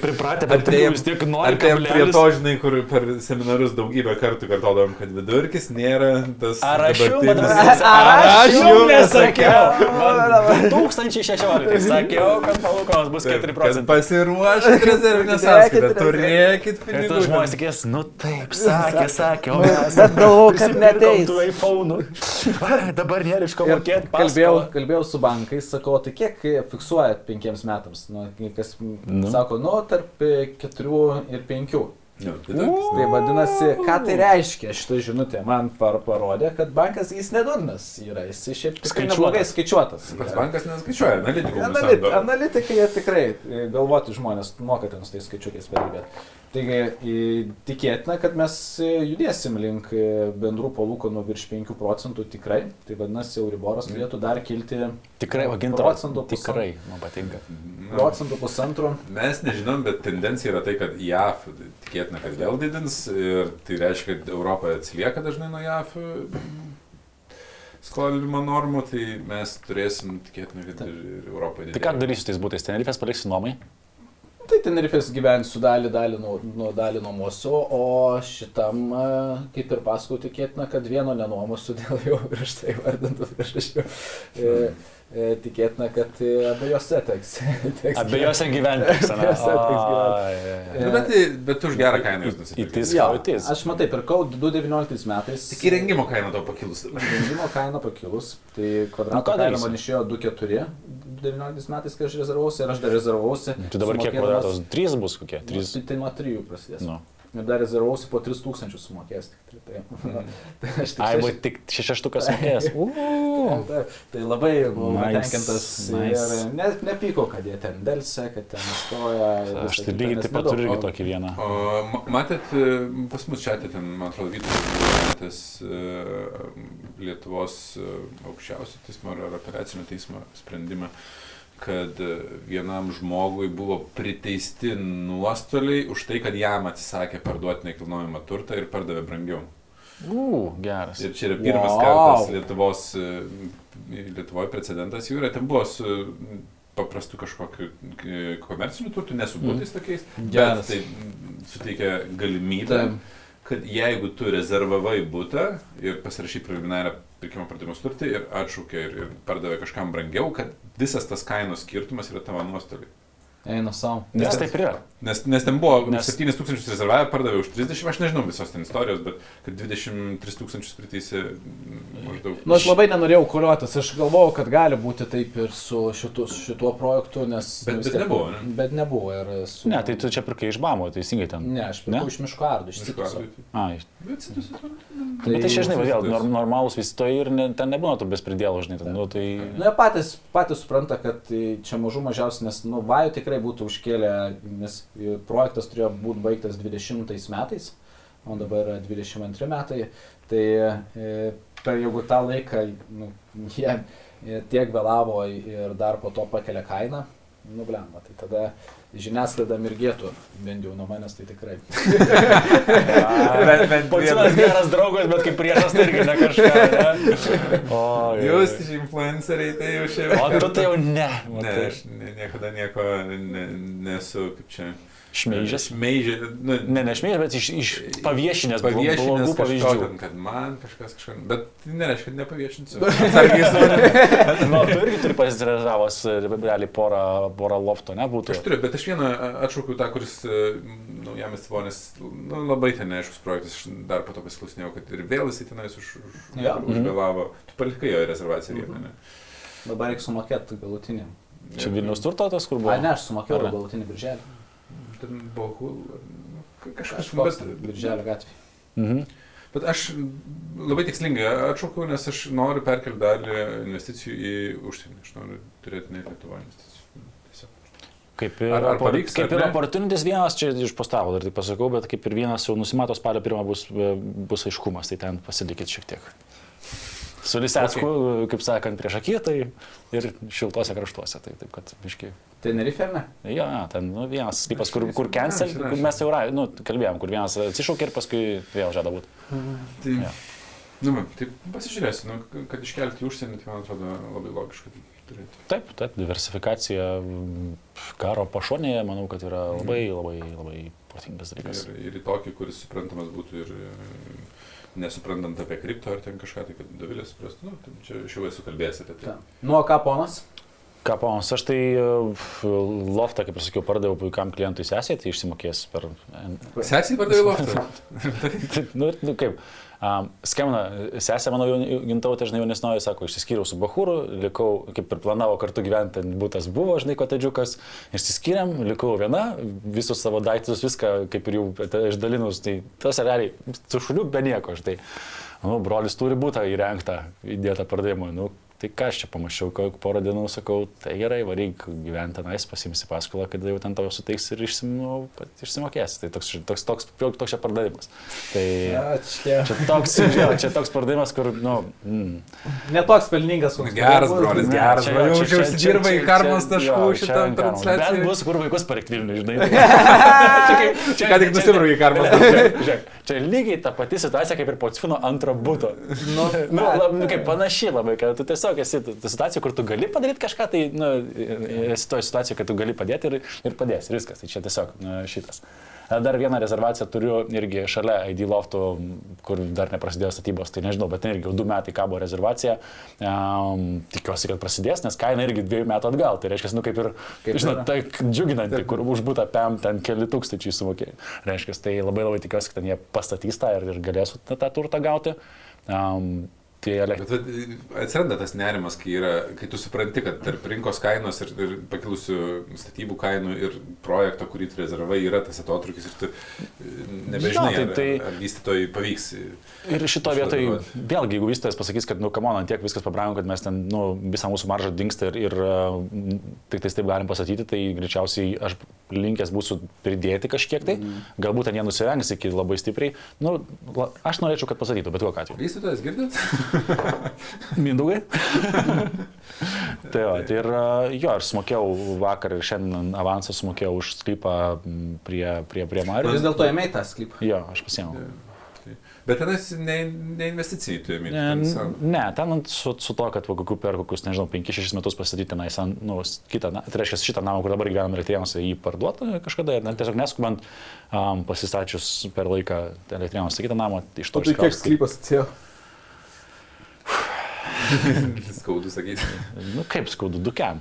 Speaker 1: Pripratę, bet tai vis tiek nori.
Speaker 3: Artėjom prie
Speaker 1: kablelis.
Speaker 3: to, žinai, kur per seminarus daugybę kartų kartodavom, kad vidurkis nėra tas...
Speaker 1: Ar aš Ar
Speaker 3: jum
Speaker 1: nesakiau? Man 2016 sakiau, kad palūkanos bus 4
Speaker 3: Kad
Speaker 1: procentai.
Speaker 3: pasiruoškit rezervinę sąskaitą, turėkit
Speaker 1: Ir
Speaker 3: pinigų.
Speaker 1: tu žmonės tikės, nu taip, sakė, sakė, o mes.
Speaker 4: Bet galvoju, kad neteis.
Speaker 1: Tų iPhone. Dabar nėra iš ko
Speaker 2: Ir
Speaker 1: mokėti.
Speaker 2: kalbėjau, kalbėjau su bankais, sakau, tai kiek fiksuojat penkiems metams? Nu, kas
Speaker 1: Nu.
Speaker 2: nu. sako, nu, tarp e, keturių ir penkių.
Speaker 3: Jo, vidurkis.
Speaker 2: Tai vadinasi, ką tai reiškia šitą žinutę? Man par parodė, kad bankas jis nedurnas yra, jis šiaip tikrai
Speaker 1: Skaičiuotas.
Speaker 2: neblogai skaičiuotas.
Speaker 3: Pats
Speaker 2: yra.
Speaker 3: bankas neskaičiuoja, analitikų.
Speaker 2: Analit, analitikai jie tikrai e, galvoti žmonės moka ten su tais skaičiukais padirbėti. Taigi tikėtina, kad mes e, judėsim link e, bendrų palūkanų virš 5 procentų tikrai. Tai vadinasi, Euriboras turėtų dar kilti
Speaker 1: Tikrai, vaginta.
Speaker 2: Procentų pusantro.
Speaker 1: Tikrai, man patinka.
Speaker 3: Na,
Speaker 2: procentų pusantro.
Speaker 3: Mes nežinom, bet tendencija yra tai, kad JAF tikėtina, kad vėl didins ir tai reiškia, kad Europa atsilieka dažnai nuo JAF skolinimo normų, tai mes turėsim tikėtina, kad ir ir Europoje
Speaker 1: Tai ką darysiu tais būtais? Tenerifės paliksiu nuomai?
Speaker 2: Tai Tenerifės gyvensiu dalį, dalį, nuo, nuo dalį nuomosiu, o šitam, e, kaip ir pasakau, tikėtina, kad vieno nenuomosiu dėl jau prieš tai vardintų priežasčių. E, e, tikėtina, kad e, abiejose teks. teks
Speaker 1: Abiejose gyventi.
Speaker 2: Abiejose teks gyventi.
Speaker 3: Nu, bet, tai- bet tu už gerą kainą jūs
Speaker 1: is.
Speaker 2: aš matai, pirkau 2019 metais.
Speaker 3: Tik įrengimo kaina tau pakilus.
Speaker 2: Įrengimo kaina pakilus, tai
Speaker 1: Nu,
Speaker 2: kvadrato
Speaker 1: ką
Speaker 2: kaina man išėjo 2,4 19 metais, kai aš rezervavausi ir aš dar rezervavausi.
Speaker 1: Tai dabar kiek kvadratos? 3 bus kokie? 3.
Speaker 2: Tai, tai nuo 3 prasidės.
Speaker 1: Nu.
Speaker 2: Ir dar rezervavausi po 3000 sumokės. tik Tai, tai, tai aš tik
Speaker 1: Ai,
Speaker 2: šeši-
Speaker 1: buvo tik šeštukas mokės.
Speaker 2: Tai, tai labai buvau
Speaker 1: Nice,
Speaker 2: patenkintas
Speaker 1: nice.
Speaker 2: ir ne, nepyko, kad jie ten dėlse, kad ten stoja.
Speaker 1: Aš tai lygiai
Speaker 2: nes
Speaker 1: taip pat turiu irgi tokį vieną.
Speaker 3: O ma- matėt, e, pas mus čia ten, man atrodo, Vytas e, Lietuvos e, aukščiausio teismo ar apeliacinio teismo sprendimą, kad e, vienam žmogui buvo priteisti nuostoliai už tai, kad jam atsisakė parduoti nekilnojamą turtą ir pardavė brangiau.
Speaker 1: U, geras.
Speaker 3: Ir čia yra pirmas
Speaker 2: Wow.
Speaker 3: kartas Lietuvos, e, Lietuvoje precedentas jų yra, ten buvo su paprastu kažkokiu e, komerciniu turtu, nesu būtais tokiais, bet
Speaker 2: Geras.
Speaker 3: tai mm, suteikia galimybę,
Speaker 2: Taip.
Speaker 3: kad jeigu tu rezervavai būtą ir pasirašy preliminarią pirkimo pardavimo sutartį ir atšaukė ir, ir pardavė kažkam brangiau, kad visas tas kainos skirtumas yra tavo nuostoliai.
Speaker 2: Eina savo.
Speaker 1: Nes taip ir yra.
Speaker 3: Nes, nes ten buvo
Speaker 1: Nes-
Speaker 3: nes... 7 tūkstančius rezervavę, pardavė už 30, aš nežinau visos ten istorijos, bet kad 23 tūkstančius priteisė mm, maždaug.
Speaker 2: Nu, aš labai nenorėjau kuriuotis, aš galvojau, kad gali būti taip ir su šitu, šituo projektu, nes...
Speaker 3: Bet-
Speaker 2: nu,
Speaker 3: bet
Speaker 2: tiek-
Speaker 3: nebuvo, ne?
Speaker 2: Bet nebuvo ir su...
Speaker 1: Ne, tai tu čia pirkai iš bamo, teisingai ten.
Speaker 2: Ne, aš pirkau iš miško ardų, iš cituso.
Speaker 3: ardui.
Speaker 1: Ai,
Speaker 3: Bet Citus-
Speaker 1: tai, tai čia, žinai, vėl norm, normalūs visi to ir ne, ten nebūna tų bespridėlų, žinai, ten, nu, tai...
Speaker 2: Nu, jie patys, patys supranta, kad tai čia mažų mažiausiai, nes, nu, vajų tikrai būtų užkėlę, nes projektas turėjo būti baigtas 20 metais, o dabar yra 22 metai, tai e, per jeigu tą laiką, nu, jie e, tiek vėlavo ir dar po to pakelia kainą, nu, blemba, tai tada žiniasklaida mirgėtų, bent jau nuo manęs tai tikrai.
Speaker 3: Bet- bet
Speaker 1: Pocinas
Speaker 3: vienas-
Speaker 1: geras draugas, bet kaip priešas tai irgi ne kažką. Ne? O,
Speaker 3: Jūs iš influenceriai tai jau šiaip.
Speaker 1: O tu tai jau ne.
Speaker 3: Ne, aš niekada nieko ne, nesu, kaip čia.
Speaker 1: Šmeižęs.
Speaker 3: Šmeižė. Nu,
Speaker 1: Ne, ne šmeižęs, bet iš, iš paviešinės blogų
Speaker 3: Paviešinęs
Speaker 1: blogų pavyzdžių.
Speaker 3: ten, kad man kažkas kažkas. Bet tai nereiškia, kad nepaviešinsiu. Manimi.
Speaker 1: Nu, tu irgi turi pasirezervavęs realiai porą, porą lofto, nebūtų.
Speaker 3: Aš turiu, bet aš vieną a, atšaukiau tą, kuris naujamis tvonės, nu, labai ten neaiškus projektas, aš dar po to pasiklausinėjau, kad ir vėl jisai tenais už, už,
Speaker 2: Jo.
Speaker 3: užvėlavo. Tu palikai jo rezervaciją vieną, ne?
Speaker 2: Dabar reikia sumokėti galutinį.
Speaker 1: Čia Vilnius turto tas, kur buvo.
Speaker 2: A, ne, aš sumokėjau galutinį birželį.
Speaker 3: Ten buvo hul, kažkas, bet,
Speaker 2: birželio gatvė.
Speaker 1: Mhm.
Speaker 3: bet aš labai tikslingai atšaukiau, nes aš noriu perkelti dalį investicijų į užsienį. Aš noriu turėti ne Lietuvoje investicijų. Tiesiog.
Speaker 1: Kaip ir,
Speaker 3: Ar- ar pavyks,
Speaker 1: kaip
Speaker 3: ar
Speaker 1: ir
Speaker 3: ne?
Speaker 1: opportunities vienas, čia iš postavo dar tik pasakau, bet kaip ir vienas jau nusimato spalio pirmą bus, bus aiškumas, tai ten pasilikit šiek tiek. Su Lisecku, okay. kaip sakant, prieš akį, tai ir šiltuose kraštuose, tai taip kad, biškai.
Speaker 2: Tenerife, ne?
Speaker 1: Jo, jo, ten nu, vienas sklypas, kur, kur cancel,
Speaker 3: Rašė,
Speaker 1: kur mes jau nu, kalbėjom, kur vienas atsišaukė ir paskui vėl žada būti.
Speaker 3: Tai,
Speaker 1: Jo.
Speaker 3: Nu, tai pasižiūrėsiu, nu, kad iškelti į užsienį, tai man atrodo labai logiška. turėti.
Speaker 1: Taip, taip, diversifikacija karo pašonėje, manau, kad yra labai, labai, labai protingas dalykas.
Speaker 3: Ir, ir į tokį, kuris suprantamas būtų ir e, nesuprantant apie kripto ar ten kažką, tai kad Davilė suprastų, nu, tai čia aš jau esu kalbėjęs apie tai.
Speaker 2: Nuo ką ponas?
Speaker 1: Ką ponas, aš tai e, loftą, kaip ir sakiau, pardaviau puikiam klientui sesiai, tai išsimokės per...
Speaker 3: Sesiai pardavė loftą.
Speaker 1: nu, nu, kaip, um, skambina sesė, mano gintautė, žinai, jaunesnoji, sako, išsiskyriau su Bahūru, likau, kaip ir planavo kartu gyventi, būtas buvo, žinai, kotedžiukas, išsiskyrėm, likau viena, visus savo daiktus, viską, kaip ir jau išdalinus, tai tas realiai, su šuliu be nieko, žinai. Nu, brolis turi būti įrengta, įdėta pardavimui. Nu, Tai ką aš čia pamačiau, porą dienų sakau, tai gerai, varyk gyventi tenais, pasimsi paskolą, kad jau ten tavo suteiks ir išsim, nu, išsimokės. Tai toks, toks, toks, toks, toks čia pardavimas. Tai
Speaker 2: Ačiū.
Speaker 1: čia toks, jo, čia toks pardavimas, kur, nu... Mm.
Speaker 2: Netoks pelningas, koks
Speaker 3: Geras brolis,
Speaker 1: Ne,
Speaker 3: geras
Speaker 1: čia-
Speaker 3: brolis.
Speaker 1: čia-
Speaker 3: Jau
Speaker 1: čia-
Speaker 3: užsidirba
Speaker 1: čia-
Speaker 3: į karmos
Speaker 1: čia-
Speaker 3: taškų
Speaker 1: čia
Speaker 3: šitam transliacijai.
Speaker 1: Bus, kur vaikus palikti Vilniui, žinai.
Speaker 3: Čia ką tik nusibraukė karmos
Speaker 1: Žiūrėk,
Speaker 3: taškų.
Speaker 1: žiūrėk, Čia lygiai ta pati situacija kaip ir po Cvino antro būto.
Speaker 2: Nu,
Speaker 1: Nu, nu, kaip panašiai labai, kad tu tiesiog esi ta situacija, kur tu gali padaryti kažką, tai nu, esi toje situacijoje, kad tu gali padėti ir, ir padėsi, ir viskas. Tai čia tiesiog nu, šitas. Dar vieną rezervaciją turiu irgi šalia ID loftų, kur dar neprasidėjo statybos, tai nežinau, bet ten irgi jau du metai kabo rezervacija. Um, tikiuosi, kad prasidės, nes kaina irgi dviejų metų atgal. Tai reiškia, nu kaip ir,
Speaker 2: Kaip
Speaker 1: žinot, tai džiuginanti, kur už būtą PM ten keli tūkstančiai sumokėjai. Reiškia, tai labai labai tikiuosi, kad ten jie pastatys tą ir, ir galėsiu tą, tą turtą gauti. Um, ele-
Speaker 3: Bet vat, atsiranda tas nerimas, kai, yra, kai tu supranti, kad tarp rinkos kainos ir, ir pakilusių statybų kainų ir projekto, kurį tu rezervai, yra tas atotrukis ir tu e, nebežinai,
Speaker 1: Jo, tai-
Speaker 3: ar,
Speaker 1: tai-
Speaker 3: ar vystytojai pavyks.
Speaker 1: Ir šito vietoj, vėlgi, jeigu vystytojas pasakys, kad, nu, kamon, tiek viskas pabrango, kad mes ten, nu, visą mūsų maržą dinksta ir, ir uh, tik tais taip galim pasakyti, tai greičiausiai aš linkęs būsiu pridėti kažkiek tai, galbūt ten jie nusirengs iki labai stipriai. Nu, aš norėčiau, kad pasakytų, bet kokiu atveju.
Speaker 3: Vystytojas girdit?
Speaker 1: Mindaugai. tai jo, tai ir uh, jo, aš sumokėjau vakar ir šiandien avansą sumokėjau už sklypą prie, prie, prie Mario.
Speaker 2: Vis dėlto ėmėjai tą sklypą.
Speaker 1: Jo, aš pasiėmiau.
Speaker 3: Tai- Bet tenais ne, ne investicijai tu imi.
Speaker 1: Ne, ne, ten su, su to, kad po kokių per kokius, nežinau, 5-6 metus pastatyti tenais, nu, kitą, na, tai reiškia šitą namą, kur dabar gyvename elektrėnuose, jį parduoti kažkada ir na, tiesiog neskubant um, pasistačius per laiką elektrėnuose kitą namą iš to
Speaker 2: tai kiek sklypas atsėjo?
Speaker 3: Skaudu sakyti.
Speaker 1: Nu, kaip skaudu, dukiam.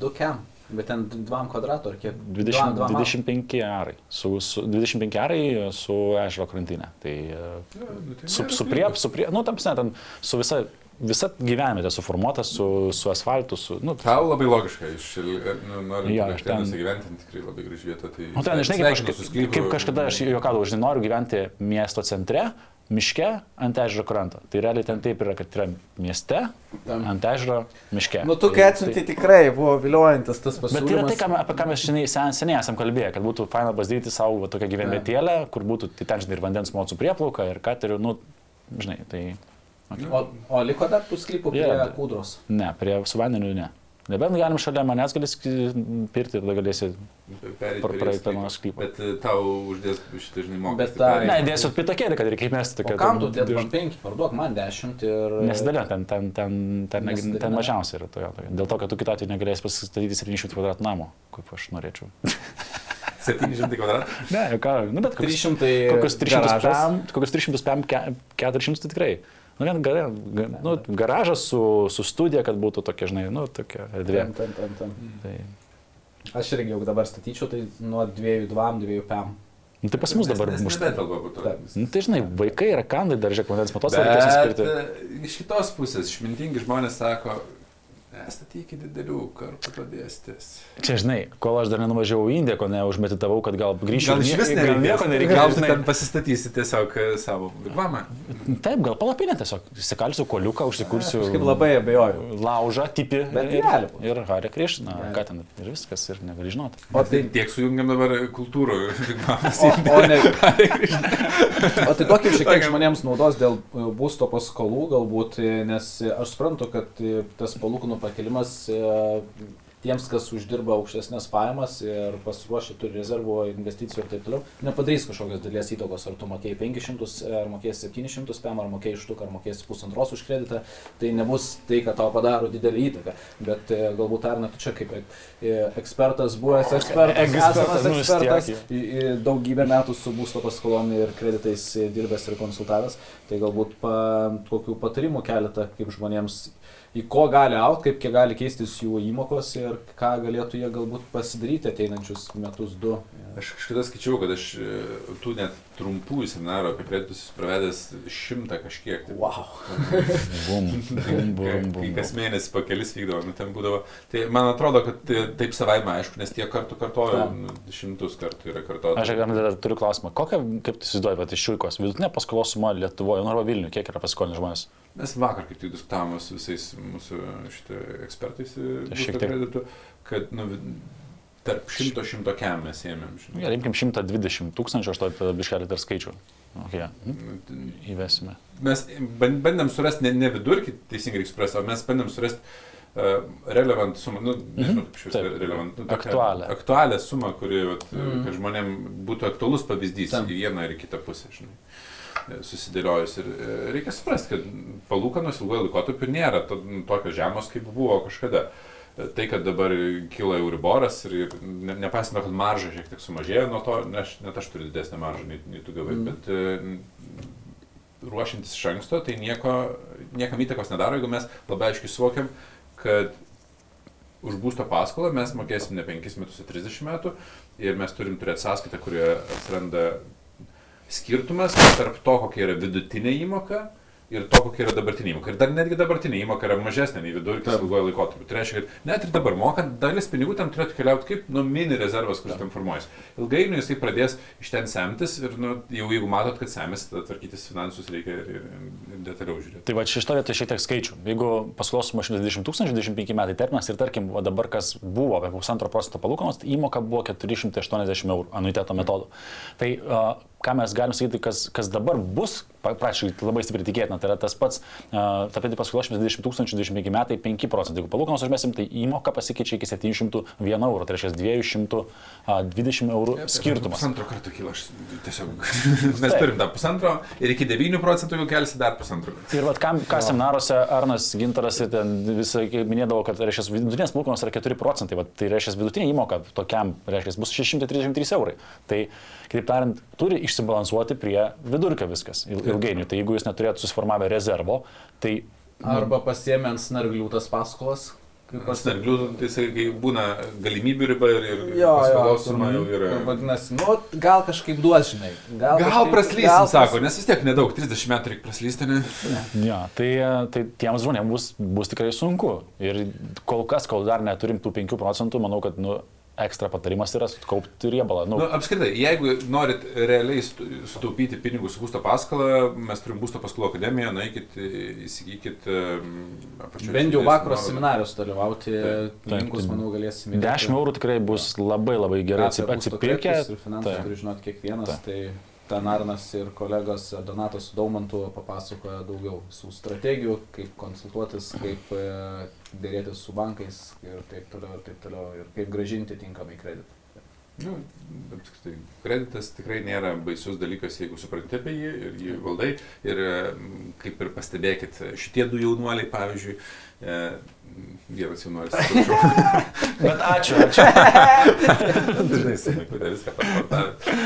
Speaker 2: Du kem. Bet ten dvam kvadratų ar kiek?
Speaker 1: 20,
Speaker 2: Dvam- dvam
Speaker 1: 25 arai. Su, su, 25 arai su ežero krantinė. Tai e,
Speaker 3: nu, tai
Speaker 1: su, su prie, su prie, nu, tam, ten su visa, visa gyvenvietė suformuota, su, su asfaltu, su, nu,
Speaker 3: Tau labai logiška, iš, nu, norint ja,
Speaker 1: aš ten-
Speaker 3: gyventi, tikrai labai graži vieta. Tai
Speaker 1: Nu, ten, žinai, kaip,
Speaker 3: sklypu.
Speaker 1: kaip kažkada aš juokadavau, žinai, noriu gyventi miesto centre, miške, ant ežero kranto. Tai realiai ten taip yra, kad yra mieste, ant ežero, miške.
Speaker 2: Nu, tu kai atsiunti tikrai buvo viliojantis tas
Speaker 1: Bet tai yra
Speaker 2: pasiūlymas.
Speaker 1: tai, ką, apie ką mes šiandien sen, seniai esam kalbėję, kad būtų faina pasidėti savo va, tokią gyvenvietėlę, kur būtų tai ten, žinai, ir vandens mocų prieplauka, ir katerių, nu, žinai, tai...
Speaker 2: O, o liko dar tų sklypų prie
Speaker 1: Yra.
Speaker 2: kūdros.
Speaker 1: Ne, prie su vandeniu ne. Nebent galim šalia manęs galės pirti ir tada galėsi...
Speaker 3: Pereit
Speaker 1: Par-
Speaker 3: per
Speaker 1: praeit
Speaker 3: sklypą.
Speaker 1: per mano sklypą.
Speaker 3: Bet e, tau uždės šitą, žinai, mokestį.
Speaker 2: Bet
Speaker 3: pereit.
Speaker 1: Ne, dėsiu pitakėlį, kad reikia mesti.
Speaker 2: O kam tu dėt man penki, parduok man dešimt ir...
Speaker 1: Nesidalė, ten, ten, ten, ten,
Speaker 2: Nesidalina.
Speaker 1: ten mažiausiai yra toje. Dėl to, kad tu kitą atveju negalėsi pasistatyti 700 kvadratų namo, kaip aš norėčiau.
Speaker 3: 700 kvadratų.
Speaker 1: Ne, jau ką, nu bet kokius,
Speaker 2: 300
Speaker 1: kokius 300
Speaker 2: garažas.
Speaker 1: pam, kokius 300 pam, ke- 400 tai tikrai. Nu, vien gara, ga, nu, garažas su, su studija, kad būtų tokia, žinai, nu, tokia erdvė.
Speaker 2: Ten, ten, ten, ten.
Speaker 1: Tai,
Speaker 2: Aš irgi jau dabar statyčiau, tai nuo 2, 2, 2 pam.
Speaker 1: nu, tai pas mus dabar.
Speaker 2: Taip.
Speaker 1: Nu, tai žinai, vaikai yra kandai, dar žiūrėk, vandens matos reikės
Speaker 3: Bet
Speaker 1: skirti.
Speaker 3: e, iš kitos pusės, išmintingi žmonės sako, nestatykit didelių kartų padėstės.
Speaker 1: Čia, žinai, kol aš dar nenuvažiavau į Indiją, ko neužmeditavau, kad gal grįšiu.
Speaker 3: Gal iš vis
Speaker 1: gal nieko
Speaker 3: nereikės.
Speaker 1: nereikia.
Speaker 3: Gal
Speaker 1: žinai.
Speaker 3: ten pasistatysi tiesiog e, savo vigvamą.
Speaker 1: Taip, gal palapinę tiesiog. Įsikalsiu koliuką, užsikursiu.
Speaker 2: Kažkaip labai abejoju.
Speaker 1: Laužą, tipi.
Speaker 2: Bet
Speaker 1: ir,
Speaker 2: būt.
Speaker 1: ir Harė Krišna. Ką ten ir viskas, ir negali žinoti.
Speaker 2: O tai,
Speaker 3: Tiek sujungiam dabar kultūrų vigvamas.
Speaker 2: o, o, ne, o tai tokį šiek tiek žmonėms naudos dėl e, būsto paskolų galbūt, e, nes aš suprantu, kad tas palūkanų pakelimas e, tiems, kas uždirba aukštesnės pajamas ir pasiruošę turi rezervų, investicijų ir taip toliau, nepadarys kažkokios dalies įtakos, ar tu mokėjai 500, ar mokėjai 700 PM, ar mokėjai štuką, ar mokėjai pusantros už kreditą, tai nebus tai, kad tau padaro didelį įtaką. Bet e, galbūt ar net tu čia kaip e, ekspertas, buvęs ekspertas,
Speaker 1: Ekspertas,
Speaker 2: esamas
Speaker 1: nu,
Speaker 2: ekspertas, į- į daugybę metų su būsto paskolomi ir kreditais dirbęs ir konsultavęs, tai galbūt pa, kokių patarimų keletą, kaip žmonėms, į ko gali aukti, kaip gali keistis jų įmokos ir ką galėtų jie galbūt pasidaryti ateinančius metus du.
Speaker 3: Aš kažkada skaičiau, kad aš e, tų net trumpųjų seminarų apie esu pravedęs šimtą kažkiek. Tai,
Speaker 2: Wow.
Speaker 1: Bum, bum, bum,
Speaker 3: kai
Speaker 1: bum.
Speaker 3: kas mėnesį po kelis vykdavo, nu ten būdavo. Tai man atrodo, kad tai- taip savaime aišku, nes tiek kartų kartoju, nu, šimtus kartų yra kartuota.
Speaker 1: Aš dar dar turiu klausimą. Kokią, kaip tu įsivaizduoji, bet iš šiuikos, vidutinė paskolos suma Lietuvoje, nu arba Vilniuje, kiek yra paskolinę žmonės?
Speaker 3: Mes vakar kaip tik diskutavome su visais mūsų ekspertais
Speaker 1: šiek tiek-
Speaker 3: kreditų, kad nu, tarp šimto šimto kem mes ėmėm. žinai.
Speaker 1: Gerai, imkim 120 tūkstančių, aš to tada biškelį dar skaičiu. Okay.
Speaker 3: Ten-
Speaker 1: Įvesime.
Speaker 3: Mes ban- bandėm surasti ne, ne vidurkį, teisingai reikia suprasti, o mes bandėm surasti uh, relevant sumą, nu, nežinau, kaip šis relevant, nu,
Speaker 1: Aktualią.
Speaker 3: Aktualią sumą, kuri, vat,
Speaker 2: Mhm.
Speaker 3: mm. žmonėm būtų aktualus pavyzdys
Speaker 2: Taip.
Speaker 3: į vieną ir į kitą pusę, žinai. e, Susidėliojus ir e, reikia suprasti, kad palūkanos ilgojo laikotarpiu nėra to, tokios žemos, kaip buvo kažkada. E, Tai, kad dabar kyla euriboras ir, ir ne- nepaisant to, kad marža šiek tiek sumažėjo nuo to, ne, aš, net aš turiu didesnę maržą nei, nei tu gavai, mm. bet e, ruošiantis iš anksto, tai nieko, niekam įtakos nedaro, jeigu mes labai aiškiai suvokiam, kad už būsto paskolą mes mokėsim ne 5 metus, o 30 metų ir mes turim turėti sąskaitą, kurioje atsiranda skirtumas tarp to, kokia yra vidutinė įmoka ir to, kokia yra dabartinė įmoka. Ir dar netgi dabartinė įmoka yra mažesnė nei vidurkis ilgojo laikotarpiu. Tai reiškia, kad net ir dabar mokant, dalis pinigų ten turėtų keliauti kaip nu, mini rezervas, kuris ten formuojasi. Ilgainiui jisai pradės iš ten semtis ir nu, jau jeigu matot, kad semės, tada tvarkytis finansus reikia ir, ir, detaliau žiūrėti.
Speaker 1: Tai va šitoje vietoje šiek tiek skaičių. Jeigu paskolos suma 120 tūkstančių, 25 metai terminas ir tarkim, va dabar kas buvo apie pusantro procento palūkanos, tai įmoka buvo 480 eurų anuiteto metodu. Tai uh, ką mes galim sakyti, kas, kas dabar bus, praktiškai labai stipriai tikėtina, tai yra tas pats, ta pati paskola 120 tūkstančių, 25 metai 5 procentai. Jeigu palūkanos užmesim, tai įmoka pasikeičia iki 701 eurų, tai reiškia 220 eurų skirtumas.
Speaker 3: Pusantro karto kyla, aš tiesiog. Mes turim tą pusantro ir iki 9 procentų jau kelsi dar pusantro.
Speaker 1: Ir kam, ką seminaruose Arnas Gintaras ir ten visai minėdavo, kad reiškia, vidutinės palūkanos yra 4 procentai, vat, tai reiškia vidutinė įmoka tokiam reiškia, bus 633 eurai. Tai, kitaip tariant, turi išsibalansuoti prie vidurkio viskas il- ilgainiui. Tai jeigu jūs neturėtumėte susiformavę rezervo, tai
Speaker 2: Arba pasiemė ant snarglių tas paskolas.
Speaker 3: Snarglių, tai jisai kai būna galimybių riba ir, ir paskolos suma jau
Speaker 2: ir
Speaker 3: yra.
Speaker 2: vadinasi, nu, gal kažkaip duos, žinai. Gal,
Speaker 3: Gal
Speaker 2: kažkaip-
Speaker 3: praslysim,
Speaker 2: gal
Speaker 3: sako, nes vis tiek nedaug, 30 metų reikia praslysti, ne?
Speaker 1: Ja, tai, tai tiems žmonėms bus, bus tikrai sunku. Ir kol kas, kol dar neturim tų 5 procentų, manau, kad nu, ekstra patarimas yra kaupti riebalą. Nu,
Speaker 3: Nu, apskritai, jeigu norit realiai sutaupyti pinigus su būsto paskola, mes turim būsto paskolų akademiją, nueikit, įsigykit. apačioj
Speaker 2: Bent jau vakaro seminarijos dalyvauti,
Speaker 3: taip,
Speaker 2: linkus,
Speaker 1: tai
Speaker 2: manau, galėsime.
Speaker 1: 10 eurų tikrai bus labai labai gerai atsip- atsipirkę.
Speaker 2: Ir finansus turi žinoti kiekvienas.
Speaker 1: Taip.
Speaker 2: Tai ten Arnas ir kolegos Donatas su Daumantu papasakoja daugiau visų strategijų, kaip konsultuotis, kaip e, dėrėtis su bankais ir taip toliau, ir taip toliau, ir kaip gražinti tinkamai kreditą.
Speaker 3: Nu, apskritai, kreditas tikrai nėra baisus dalykas, jeigu supranti apie jį ir jį valdai. Ir mm, kaip ir pastebėkit, šitie du jaunuoliai, pavyzdžiui, e, vienas jaunuolis,
Speaker 1: Bet ačiū, ačiū.
Speaker 3: Dažnai sunikutė viską pasportavę.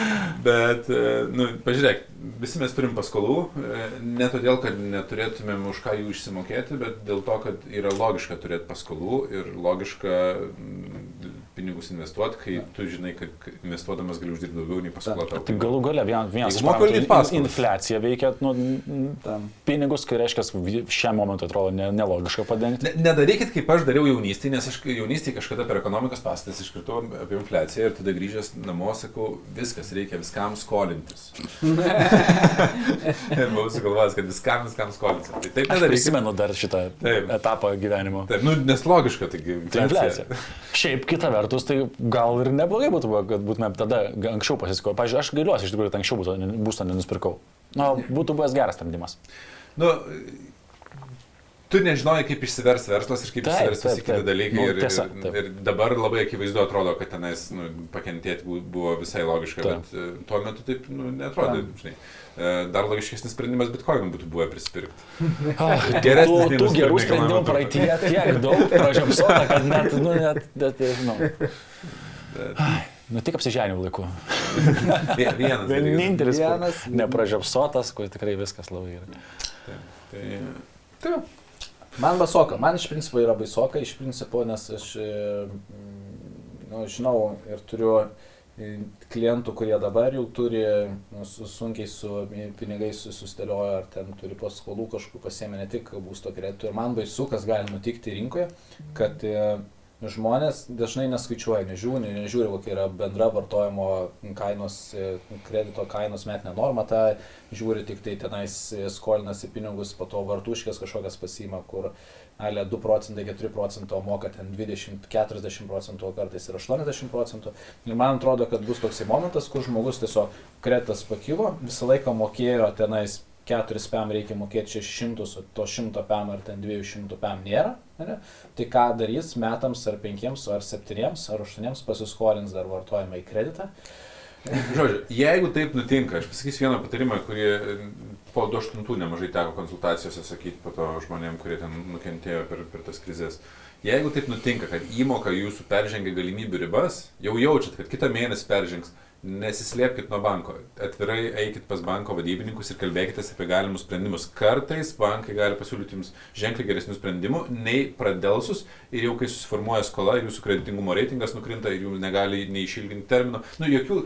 Speaker 3: Bet, e, nu, pažiūrėk, visi mes turim paskolų, e, ne todėl, kad neturėtumėm už ką jų išsimokėti, bet dėl to, kad yra logiška turėti paskolų ir logiška pinigus investuoti, kai tu žinai, kad investuodamas gali uždirbti daugiau nei paskola tau.
Speaker 1: Tai galų gale vien, vienas
Speaker 3: paskolas.
Speaker 1: in- infliacija veikia nu,
Speaker 2: Tam.
Speaker 1: pinigus, kai reiškia, šiam momentui atrodo ne, nelogiška padengti.
Speaker 3: Ne, nedarykit kaip aš dariau jaunystėje, nes aš jaunystėje kažkada per ekonomikos pastatas iškritau apie infliaciją ir tada grįžęs namo sakau, viskas reikia viskam skolintis. ir buvau sugalvojęs, kad viskam, viskam skolintis. Tai taip
Speaker 1: Aš
Speaker 3: nedarykit.
Speaker 1: prisimenu dar šitą
Speaker 3: Taip.
Speaker 1: etapą gyvenimo.
Speaker 3: Taip, nu, nes logiška, taigi
Speaker 1: Tai infliacija. Šiaip kita vertus, tai gal ir neblogai būtų, kad būtume tada anksčiau pasiskolinę. Pavyzdžiui, aš gailiuosi iš tikrųjų, kad anksčiau būtų, būsto nenusipirkau. Na, būtų buvęs geras sprendimas.
Speaker 3: Nu, tu nežinojai, kaip išsivers verslas ir kaip
Speaker 1: Taip,
Speaker 3: išsivers visi kiti dalykai.
Speaker 1: Nu,
Speaker 3: ir,
Speaker 1: tiesa,
Speaker 3: ir,
Speaker 1: taip.
Speaker 3: ir dabar labai akivaizdu atrodo, kad tenais nu, pakentėti bu- buvo visai logiška,
Speaker 1: Taip.
Speaker 3: bet e, tuo metu taip nu, netrodė. Žinai. E, Dar logiškesnis sprendimas bitkoinų būtų buvę prisipirkti.
Speaker 1: Ah,
Speaker 3: Geresnis
Speaker 1: tų, tų gerų sprendimų praeitie tiek daug pražiopsota, kad net, nu, net, net, nežinau. Nu, tik apsiženėjau laiku.
Speaker 3: Vie- Vienas.
Speaker 1: Vienintelis,
Speaker 2: Vienas.
Speaker 1: nepražiopsotas, kur tikrai viskas labai gerai.
Speaker 3: Tai, taip.
Speaker 2: Man baisoka, man iš principo yra baisoka, iš principo, nes aš e, nu, žinau ir turiu klientų, kurie dabar jau turi, nu, su, sunkiai su pinigais susidėlioja, ar ten turi paskolų kažkokių pasiemę, ne tik būsto kreditų. Ir man baisu, kas gali nutikti rinkoje, kad e, žmonės dažnai neskaičiuoja, nežiūri, nežiūri, kokia yra bendra vartojimo kainos, e, kredito kainos metinė norma, tą žiūri tik tai tenais e, skolinasi pinigus, po to vartuškės kažkokias pasima, kur ale 2 procentai, 4 procentų, o moka ten 20, 40 procentų, o kartais ir 80 procentų. Ir man atrodo, kad bus toksai momentas, kur žmogus tiesiog kreditas pakilo, visą laiką mokėjo tenais 4 PM reikia mokėti 600, o to 100 PM ar ten 200 PM nėra. Ne? Tai ką darys metams ar 5 ar 7 ar 8 pasiskolins dar vartojimą į kreditą.
Speaker 3: Žodžiu, jeigu taip nutinka, aš pasakysiu vieną patarimą, kurį e, po 28 nemažai teko konsultacijose sakyti po to žmonėm, kurie ten nukentėjo per, per tas krizės. Jeigu taip nutinka, kad įmoka jūsų peržengia galimybių ribas, jau jaučiat, kad kitą mėnesį peržengs, nesislėpkite nuo banko. Atvirai eikit pas banko vadybininkus ir kalbėkite apie galimus sprendimus. Kartais bankai gali pasiūlyti jums ženkliai geresnių sprendimų nei pradelsus ir jau kai susiformuoja skola ir jūsų kreditingumo reitingas nukrinta ir jums negali neišilginti termino. Nu, jokių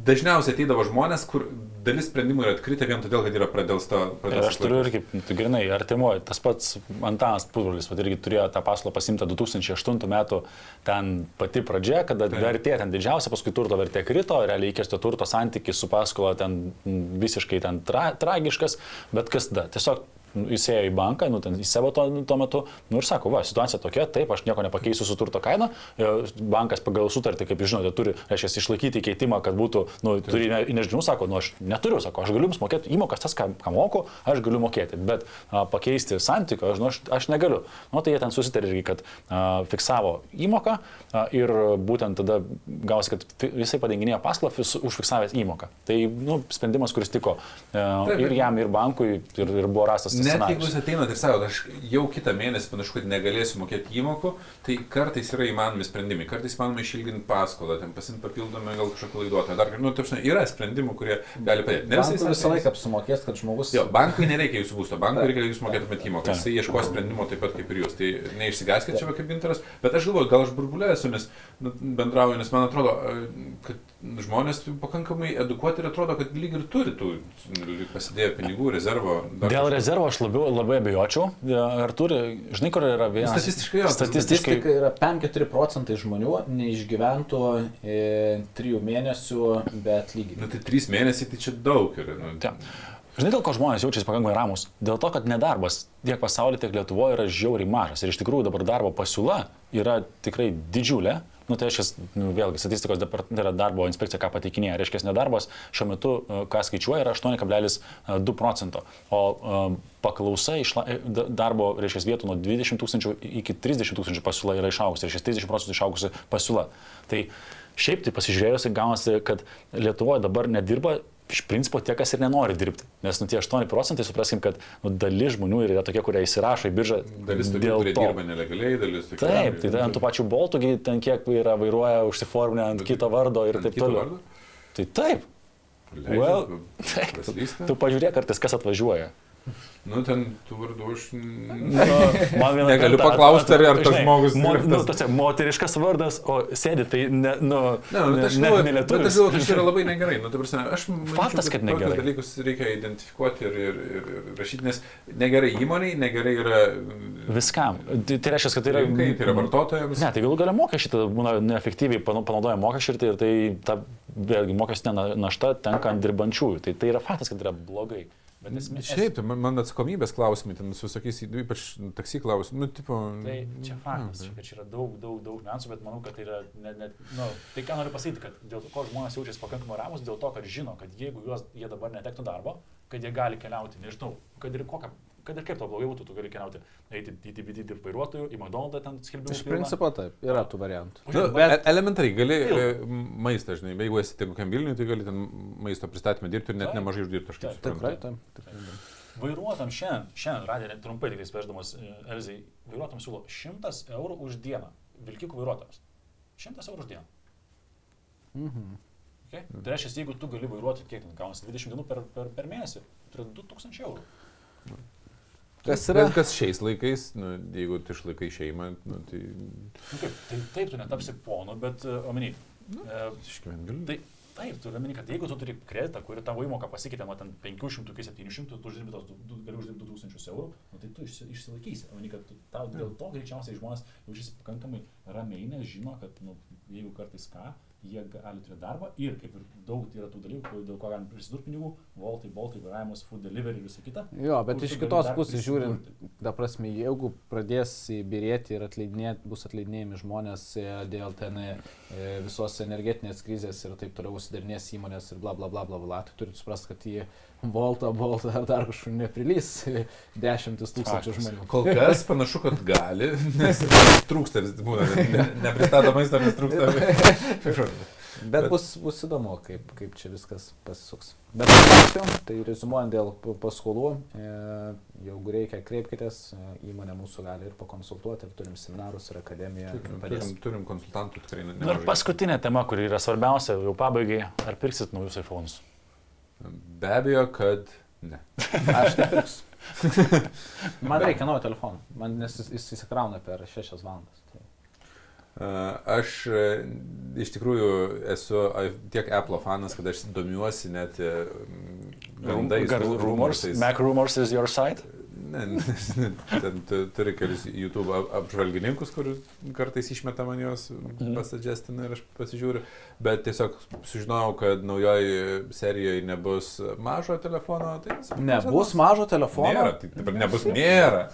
Speaker 3: Dažniausiai ateidavo žmonės, kur dalis sprendimų yra atkritę vien todėl, kad yra pradėlsta.
Speaker 1: Ir aš turiu irgi, tu grinai, artimoji, tas pats Antanas Pudrulis, vad irgi turėjo tą paslaugą pasimtą 2008 metų ten pati pradžia, kada
Speaker 3: Taip.
Speaker 1: vertė ten didžiausia, paskui turto vertė krito, realiai įkėsto turto santykis su paskola ten visiškai ten tra, tragiškas, bet kas da, tiesiog jis ėjo į banką, nu, ten, į savo to, tuo metu, nu ir sako, va, situacija tokia, taip, aš nieko nepakeisiu su turto kaina, e, bankas pagal sutartį, kaip jūs žinote, turi, reiškia, išlaikyti keitimą, kad būtų, nu, turi, ne, nežinau, sako, nu, aš neturiu, sako, aš galiu jums mokėti įmokas, tas, ką, ką moku, aš galiu mokėti, bet a, pakeisti santykio, aš, nu, aš, aš negaliu. Nu, tai jie ten susitarė irgi, kad a, fiksavo įmoką a, ir būtent tada gausi, kad jisai padenginėjo paskolą užfiksavęs įmoką. Tai, nu, sprendimas, kuris tiko a,
Speaker 3: Taip.
Speaker 1: ir jam, ir bankui, ir, ir buvo rastas tas
Speaker 3: Net jeigu jūs ateinat ir sakote, aš jau kitą mėnesį panašu, kad negalėsiu mokėti įmokų, tai kartais yra įmanomi sprendimai. Kartais įmanoma išilginti paskolą, ten pasimti papildomai gal kažkokią laiduotą. Dar, nu, žinai, yra sprendimų, kurie gali padėti. Ne
Speaker 2: Bankui visą laiką apsumokės, kad žmogus...
Speaker 3: Jo, bankui nereikia jūsų būsto, bankui reikia, kad jūs mokėtumėte įmoką.
Speaker 1: Taip.
Speaker 3: Jis ieškos sprendimo taip pat kaip ir jūs. Tai neišsigaskite čia kaip gintaras, bet aš galvoju, gal aš burbulė esu, nes nu, bendrauju, nes man atrodo, kad žmonės pakankamai edukuoti ir atrodo, kad lyg ir turi tų pasidėję pinigų, rezervo.
Speaker 1: Dėl
Speaker 3: kažko.
Speaker 1: rezervo aš labiau, labai abejočiau. Ar turi, žinai, kur yra vienas.
Speaker 3: Statistiškai jo,
Speaker 1: Statistiškai.
Speaker 2: Statistika yra 5-4 procentai žmonių neišgyventų e, 3 mėnesių be atlyginimo.
Speaker 3: Nu tai trys mėnesiai, tai čia daug yra. Nu,
Speaker 1: Taip. Žinai, dėl ko žmonės jaučiasi pakankamai ramus? Dėl to, kad nedarbas tiek pasaulyje, tiek Lietuvoje yra žiauriai mažas. Ir iš tikrųjų dabar darbo pasiūla yra tikrai didžiulė. Nu, tai reiškia, nu, vėlgi, statistikos tai yra darbo inspekcija, ką pateikinėja. Reiškia, nedarbas šiuo metu, e, ką skaičiuoja, yra 8,2 procento. O e, paklausa išla, e, da- darbo, reiškia, vietų nuo 20 tūkstančių iki 30 tūkstančių pasiūla yra išaugusi. Reiškia, 30 procentų išaugusi pasiūla. Tai šiaip tai pasižiūrėjus, gaunasi, kad Lietuvoje dabar nedirba iš principo tie, kas ir nenori dirbti. Nes nu, tie 8 procentai, supraskim, kad nu, dalis žmonių yra tokie, kurie įsirašo į biržą.
Speaker 3: Dalis tokių,
Speaker 1: dėl
Speaker 3: kurie
Speaker 1: to.
Speaker 3: dirba nelegaliai, dalis tokių.
Speaker 1: Taip, tai ant tų pačių boltų, ten kiek yra vairuoja užsiforminę ant kito vardo ir taip toliau.
Speaker 3: vardo?
Speaker 1: Tai taip,
Speaker 3: Leidžia,
Speaker 1: Well,
Speaker 3: tu-
Speaker 1: taip.
Speaker 3: praslysta?
Speaker 1: Tu pažiūrėk kartais, kas atvažiuoja.
Speaker 3: Nu, ten tų vardų aš...
Speaker 1: Nu,
Speaker 3: Negaliu paklausti, ar- ar tas žmogus
Speaker 1: Mo, nu,
Speaker 3: tas-
Speaker 1: moteriškas vardas, o sėdi, tai ne, nu,
Speaker 3: Ne, nu, aš
Speaker 1: ne, ne
Speaker 3: aš
Speaker 1: lietuvis.
Speaker 3: galvoju, kad čia yra labai negerai. Nu, ta prasme, aš
Speaker 1: Faktas, kad
Speaker 3: tokius
Speaker 1: negerai.
Speaker 3: dalykus reikia identifikuoti ir, ir, ir, ir rašyti, nes negerai įmoniai, negerai yra...
Speaker 1: Viskam. Tai, tai reiškia, kad tai yra...
Speaker 3: rinkai, tai yra vartotojams.
Speaker 1: Ne, tai galų galia mokesčiai tada būna neefektyviai pano- panaudoja mokesčiai ir tai, ir tai ta, vėlgi mokestinė na- našta tenka ant dirbančiųjų. Tai, tai yra faktas, kad yra blogai. Bet esmė,
Speaker 3: Šiaip, man, man atsakomybės klausimai, ten su visokiais, ypač taksi klausimai, nu, tipo...
Speaker 1: Tai čia faktas, čia, kad čia yra daug, daug, daug niuansų, bet manau, kad tai yra, ne, ne, nu, tai ką noriu pasakyti, kad dėl to, ko žmonės jaučiasi pakankamai ramus, dėl to, kad žino, kad jeigu juos, jie dabar netektų darbo, kad jie gali keliauti, nežinau, kad ir kokią, kad ir kaip to blogai būtų, tu gali keliauti, eiti į DVD dirbti vairuotojų, į McDonald's ten skelbimų.
Speaker 2: Iš principo taip, yra tų variantų.
Speaker 3: Nu,
Speaker 2: Bet-
Speaker 3: bet elementariai gali e, maistą, žinai, jeigu esi tik kokiam Vilniui, tai gali ten maisto pristatymą dirbti ir net
Speaker 1: Taip.
Speaker 3: nemažai uždirbti, aš kaip
Speaker 1: Taip,
Speaker 3: suprantu.
Speaker 2: Tikrai, taip.
Speaker 1: Vairuotam šiandien, šiandien radė, trumpai tik spėždamas, Elzai, vairuotam siūlo 100 eurų už dieną. Vilkikų vairuotojams. 100 eurų už dieną.
Speaker 2: Mhm.
Speaker 1: Okay? Tai reiškia, jeigu tu gali vairuoti, kiek ten gaunasi 20 dienų per, per, per mėnesį, turi 2000 eurų.
Speaker 2: Kas yra?
Speaker 3: Bet kas šiais laikais, nu, jeigu tu išlaikai šeimą, nu, tai
Speaker 1: Nu, kaip, tai taip, tu netapsi ponu, bet uh, omeny. E,
Speaker 3: išgyvent gali.
Speaker 1: tai taip, turiu omeny, kad jeigu tu turi kreditą, kuri tavo įmoka pasikeitė nuo ten 500 iki 700, tu uždirbi tos, du- gali uždirbti 2000 eurų, nu, tai tu išsi, išsilaikysi. Omeny, kad tu, tau dėl to greičiausiai žmonės jaučiasi pakankamai ramiai, nes žino, kad nu, jeigu kartais ką, jie gali turėti darbą ir kaip ir daug yra tų dalykų, dėl ko galim prisidurti pinigų, voltai, boltai, vairavimas, food delivery ir visa kita.
Speaker 2: Jo, bet iš kitos pusės žiūrint, ta prasme, jeigu pradės birėti ir atleidinėti, bus atleidinėjami žmonės e, dėl ten e, visos energetinės krizės ir taip toliau užsidarinės įmonės ir bla bla bla bla bla, tai turit suprasti, kad į Voltą, Boltą ar dar kažkur neprilys dešimtis tūkstančių žmonių.
Speaker 3: Kol kas panašu, kad gali, nes trūksta vis būna, ne, nepristato maisto, nes trūksta.
Speaker 2: Bet bus, bus įdomu, kaip, kaip čia viskas pasisuks. Bet atsakysiu, tai rezumuojant dėl paskolų, e, jeigu reikia, kreipkitės, e, įmonė mūsų gali ir pakonsultuoti, ir turim seminarus ir akademiją. padės.
Speaker 3: Turim, turim konsultantų tikrai ne.
Speaker 1: Na Nu ir paskutinė tema, kuri yra svarbiausia, jau pabaigai, ar pirksit naujus iPhone'us?
Speaker 3: Be abejo, kad ne.
Speaker 2: Aš nepirksiu. Man reikia naujo telefono, man nes jis, jis įsikrauna per 6 valandas. Tai.
Speaker 3: A, Aš e, iš tikrųjų esu a, tiek Apple fanas, kad aš domiuosi net e, gandais,
Speaker 1: Gar-
Speaker 3: ru-
Speaker 1: rumors,
Speaker 3: rumorsais.
Speaker 1: Mac rumors is your side?
Speaker 3: Ne, ne, ten tu- turi kelius YouTube ap- apžvalgininkus, kur kartais išmeta man juos,
Speaker 1: Mhm.
Speaker 3: pasadžestina ir aš pasižiūriu. Bet tiesiog sužinojau, kad naujoji serijoje nebus mažo telefono. Tai
Speaker 2: Nebus mažo telefono.
Speaker 3: Nėra, tai dabar nebus, nėra.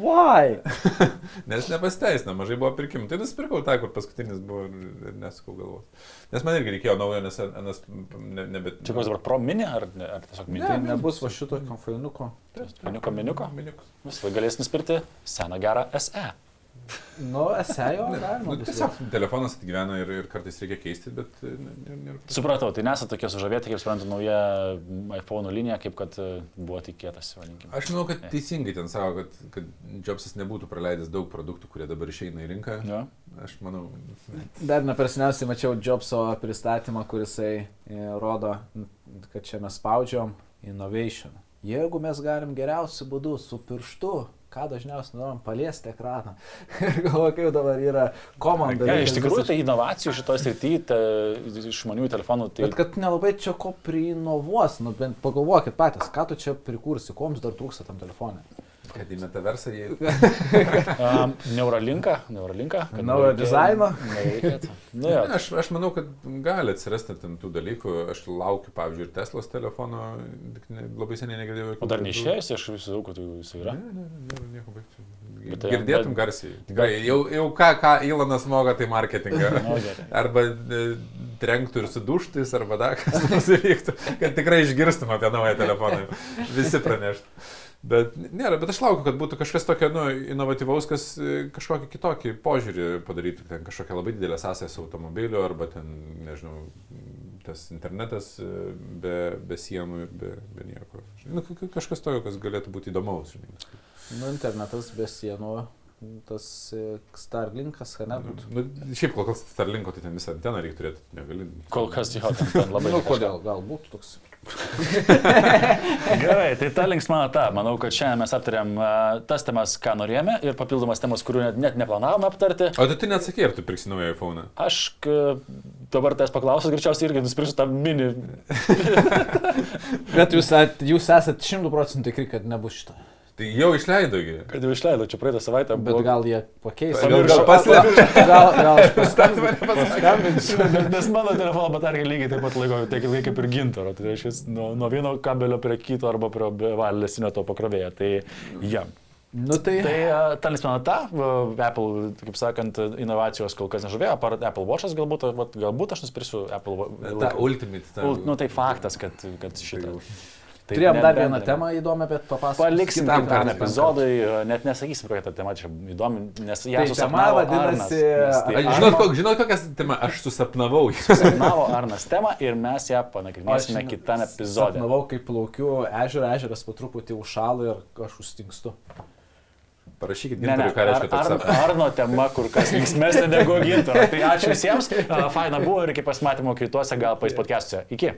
Speaker 2: Why?
Speaker 3: Nes nepasteisina, mažai buvo pirkimų. Tai nusipirkau tą, kur paskutinis buvo ir nesukau galvos. Nes man irgi reikėjo naujo, nes anas ne, nebe...
Speaker 1: Čia koks dabar pro mini ar, ne- ar tiesiog mini?
Speaker 2: Tai nebus va šito konfainuko.
Speaker 1: Miniuko, miniuko.
Speaker 3: Miniukus.
Speaker 1: Visą galės nusipirkti seną gerą SE.
Speaker 2: Nu, esėjo, galima.
Speaker 3: Nu, tiesiog telefonas atgyvena ir, ir kartais reikia keisti, bet e, nėra.
Speaker 1: Supratau, tai nesate tokie sužavėti, kaip suprantu, nauja iPhone linija, kaip kad e, buvo tikėtasi, vadinkime.
Speaker 3: Aš manau, kad teisingai ten savo, kad, kad Jobsas nebūtų praleidęs daug produktų, kurie dabar išeina į rinką.
Speaker 1: Jo.
Speaker 3: Aš manau,
Speaker 2: Dar neperseniausiai mačiau Jobso pristatymą, kurisai e, rodo, kad čia mes spaudžiam innovation. Jeigu mes galim geriausiu būdu su pirštu, ką dažniausiai norim paliesti ekraną. Ir galvoju, kaip dabar yra komanda.
Speaker 1: Ja, iš tikrųjų, tai inovacijų šitoje srityje, išmaniųjų telefonų, tai
Speaker 2: Bet kad nelabai čia ko priinovuos, nu bent pagalvokit patys, ką tu čia prikursi, koms dar trūksta tam telefonė.
Speaker 3: Kad į metaversą jie...
Speaker 1: um, Neuralinka, Neuralinka. kad
Speaker 2: Naujo dizaino?
Speaker 1: Nu,
Speaker 3: Ne, aš, aš manau, kad gali atsirasti ten tų dalykų. Aš laukiu, pavyzdžiui, ir Teslos telefono, tik ne, labai seniai negirdėjau.
Speaker 1: o dar neišėjęs, aš vis žinau, kad jis yra.
Speaker 3: Ne, ne, ne, nieko baigti.
Speaker 1: Bet tai-
Speaker 3: Girdėtum
Speaker 1: bet-
Speaker 3: garsiai. Tikrai, jau, jau ką, ką Ilonas moka, tai marketingą. Arba e, trenktų ir suduštis, arba dar kas nors įvyktų, kad tikrai išgirstum apie naują telefoną. Visi praneštų. Bet nėra, bet aš laukiu, kad būtų kažkas tokio, nu, inovatyvaus, kas e, kažkokį kitokį požiūrį padarytų, ten kažkokią labai didelę sąsąją su automobiliu, arba ten, nežinau, tas internetas e, be, be sienų ir be, be nieko. Nu, ka- ka- kažkas tokio, kas galėtų būti įdomaus, žinai.
Speaker 2: Nu, internetas be sienų, tas e, Starlinkas, ne būtų.
Speaker 3: Nu, šiaip kol kas Starlinko, tai ten visą anteną reikia turėti, negali.
Speaker 1: Kol kas jo, ten, labai.
Speaker 2: Nu,
Speaker 1: kažką.
Speaker 2: kodėl, galbūt toks.
Speaker 1: Gerai, tai ta linksma ta. Manau, kad šiandien mes aptarėm uh, tas temas, ką norėjome ir papildomas temas, kurių net, net neplanavome aptarti.
Speaker 3: O tai tu neatsakė, ar tu pirksi naują iPhone?
Speaker 1: Aš k, dabar tas paklausęs, greičiausiai irgi nusipirksiu tą mini.
Speaker 2: Bet jūs, jūs esate šimtų procentų tikri, kad nebus šito.
Speaker 3: Tai jau išleidogi.
Speaker 1: Kad jau išleidau, čia praeitą savaitę.
Speaker 2: Bet
Speaker 1: buvo-
Speaker 2: gal jie pakeis.
Speaker 3: Gal-
Speaker 1: gal
Speaker 3: paslėpė.
Speaker 2: Gal, gal aš paskambinsiu.
Speaker 1: Nes- mano telefono baterija lygiai taip pat laiko tiek ilgai kaip ir gintaro. Tai reiškia, nuo, nuo vieno kabelio prie kito arba prie valėsinio to pakrovėjo. Tai ja.
Speaker 2: Nu tai.
Speaker 1: Tai a, ta linksma ta, Apple, kaip sakant, inovacijos kol kas nežavėjo, apart Apple Watch'as galbūt, vat, galbūt aš nusipirksiu Apple
Speaker 3: Ta
Speaker 1: Watch.
Speaker 3: Ultimate. Ta,
Speaker 1: Nu tai faktas, kad, kad šitą. Tai
Speaker 2: Turėjom dar vieną temą įdomią, bet papasakosiu.
Speaker 1: Paliksim
Speaker 3: kitam kartui.
Speaker 1: epizodui, net nesakysim, kokia ta tema čia įdomi, nes ją
Speaker 2: Tai
Speaker 1: susapnavo
Speaker 2: vadinasi,
Speaker 1: Arnas. Tai
Speaker 3: Aš
Speaker 1: Arno
Speaker 3: žinot, kok, žinot, kokias tema aš susapnavau.
Speaker 1: susapnavo Arnas temą ir mes ją panagrinėsime kitame epizode.
Speaker 2: Sapnavau, kaip plaukiu ežerą, ežeras po truputį užšalo ir aš užstingstu.
Speaker 3: Parašykit,
Speaker 1: Ne, ne,
Speaker 3: gintarui, ką reiškia
Speaker 1: ar,
Speaker 3: toks
Speaker 1: ar,
Speaker 3: sapnas.
Speaker 1: Arno tema kur kas linksmesnė negu gintaro. Tai ačiū visiems, faina buvo ir iki pasimatymo kituose gal pais podcastuose. Iki.